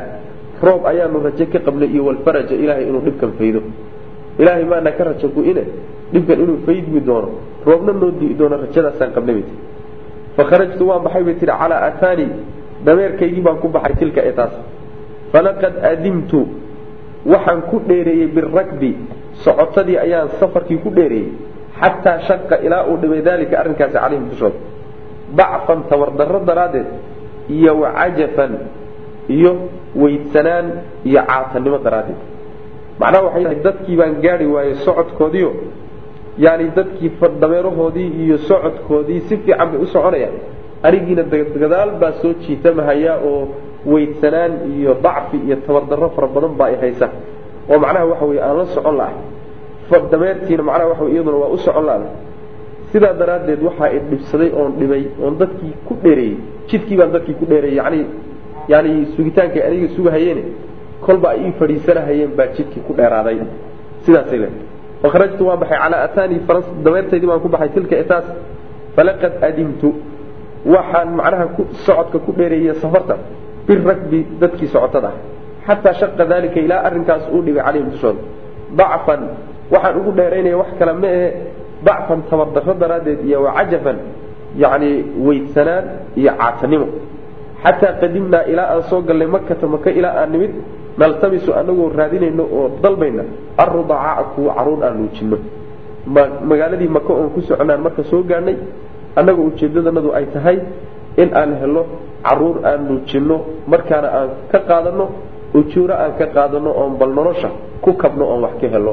roob ayaanu raje ka qabnay iyo walfaraja ilaahay inuu dhibkan faydo. Ilaahay maana ka raja ku-ine dhibkan inuu faydmi doono. Roobna noo dii doono rajadaasaan qabnay bay tihi fakharajtu waan baxay bay tihi calaa ataani dameerkaygii baan ku baxay tilka ee taas. Falaqad adimtu waxaan ku dheereeyey birakbi socotadii ayaan safarkii ku dheereeyey xataa shaqa ilaa uu dhibay daalika arrinkaasi calayhim dushooda dacfan tabardarro daraaddeed iyo wacajafan iyo weydsanaan iyo caatanimo daraaddeed. Macnaha waxay dadkii baan gaari waayey socodkoodiio yani dadkii dameerahoodii iyo socodkoodii si fiican bay u soconayaan. Anigiina gadaal baa soo jiitamahayaa oo weydsanaan iyo dacfi iyo tabardarro fara badan baa i haysa. Oo macnaha waxa weye aan la socon lahay dameertiina macnaha waxa iyaduna waa u socon laada sidaa daraaddeed waxaa i dhibsaday oon dhibay oon dadkii ku dheereeyey jidkii baan dadkii ku dheereeyey yani yani sugitaankay aniga sugahayeene kolba ay ii fadhiisanahayeen baa jidkii ku dheeraaday. Sidaasay le fakharajtu waan baxay calaa ataani faras dameertaydii baan ku baxay tilka etaas. Falaqad adimtu waxaan macnaha socodka ku dheereeyey safarta birakbi dadkii socotada. Xataa shaqa dalika ilaa arrinkaas uu dhibay calayhim dushooda dacfan waxaan ugu dheeraynaya wax kale ma ahe dacfan tabardarro daraaddeed iyo wacajafan yacni weydsanaan iyo caatanimo. Xataa qadimnaa ilaa aan soo gallay makata maka ilaa aan nimid naltamisu anagoo raadinayno oo dalbayna arrudacaaa kuwa carruur aan nuujinno. Magaaladii maka oon ku soconaan marka soo gaadhnay annagoo ujeedadanadu ay tahay in aan helo carruur aan nuujinno markaana aan ka qaadanno ujuuro aan ka qaadanno oon bal nolosha ku kabno oon wax ka helo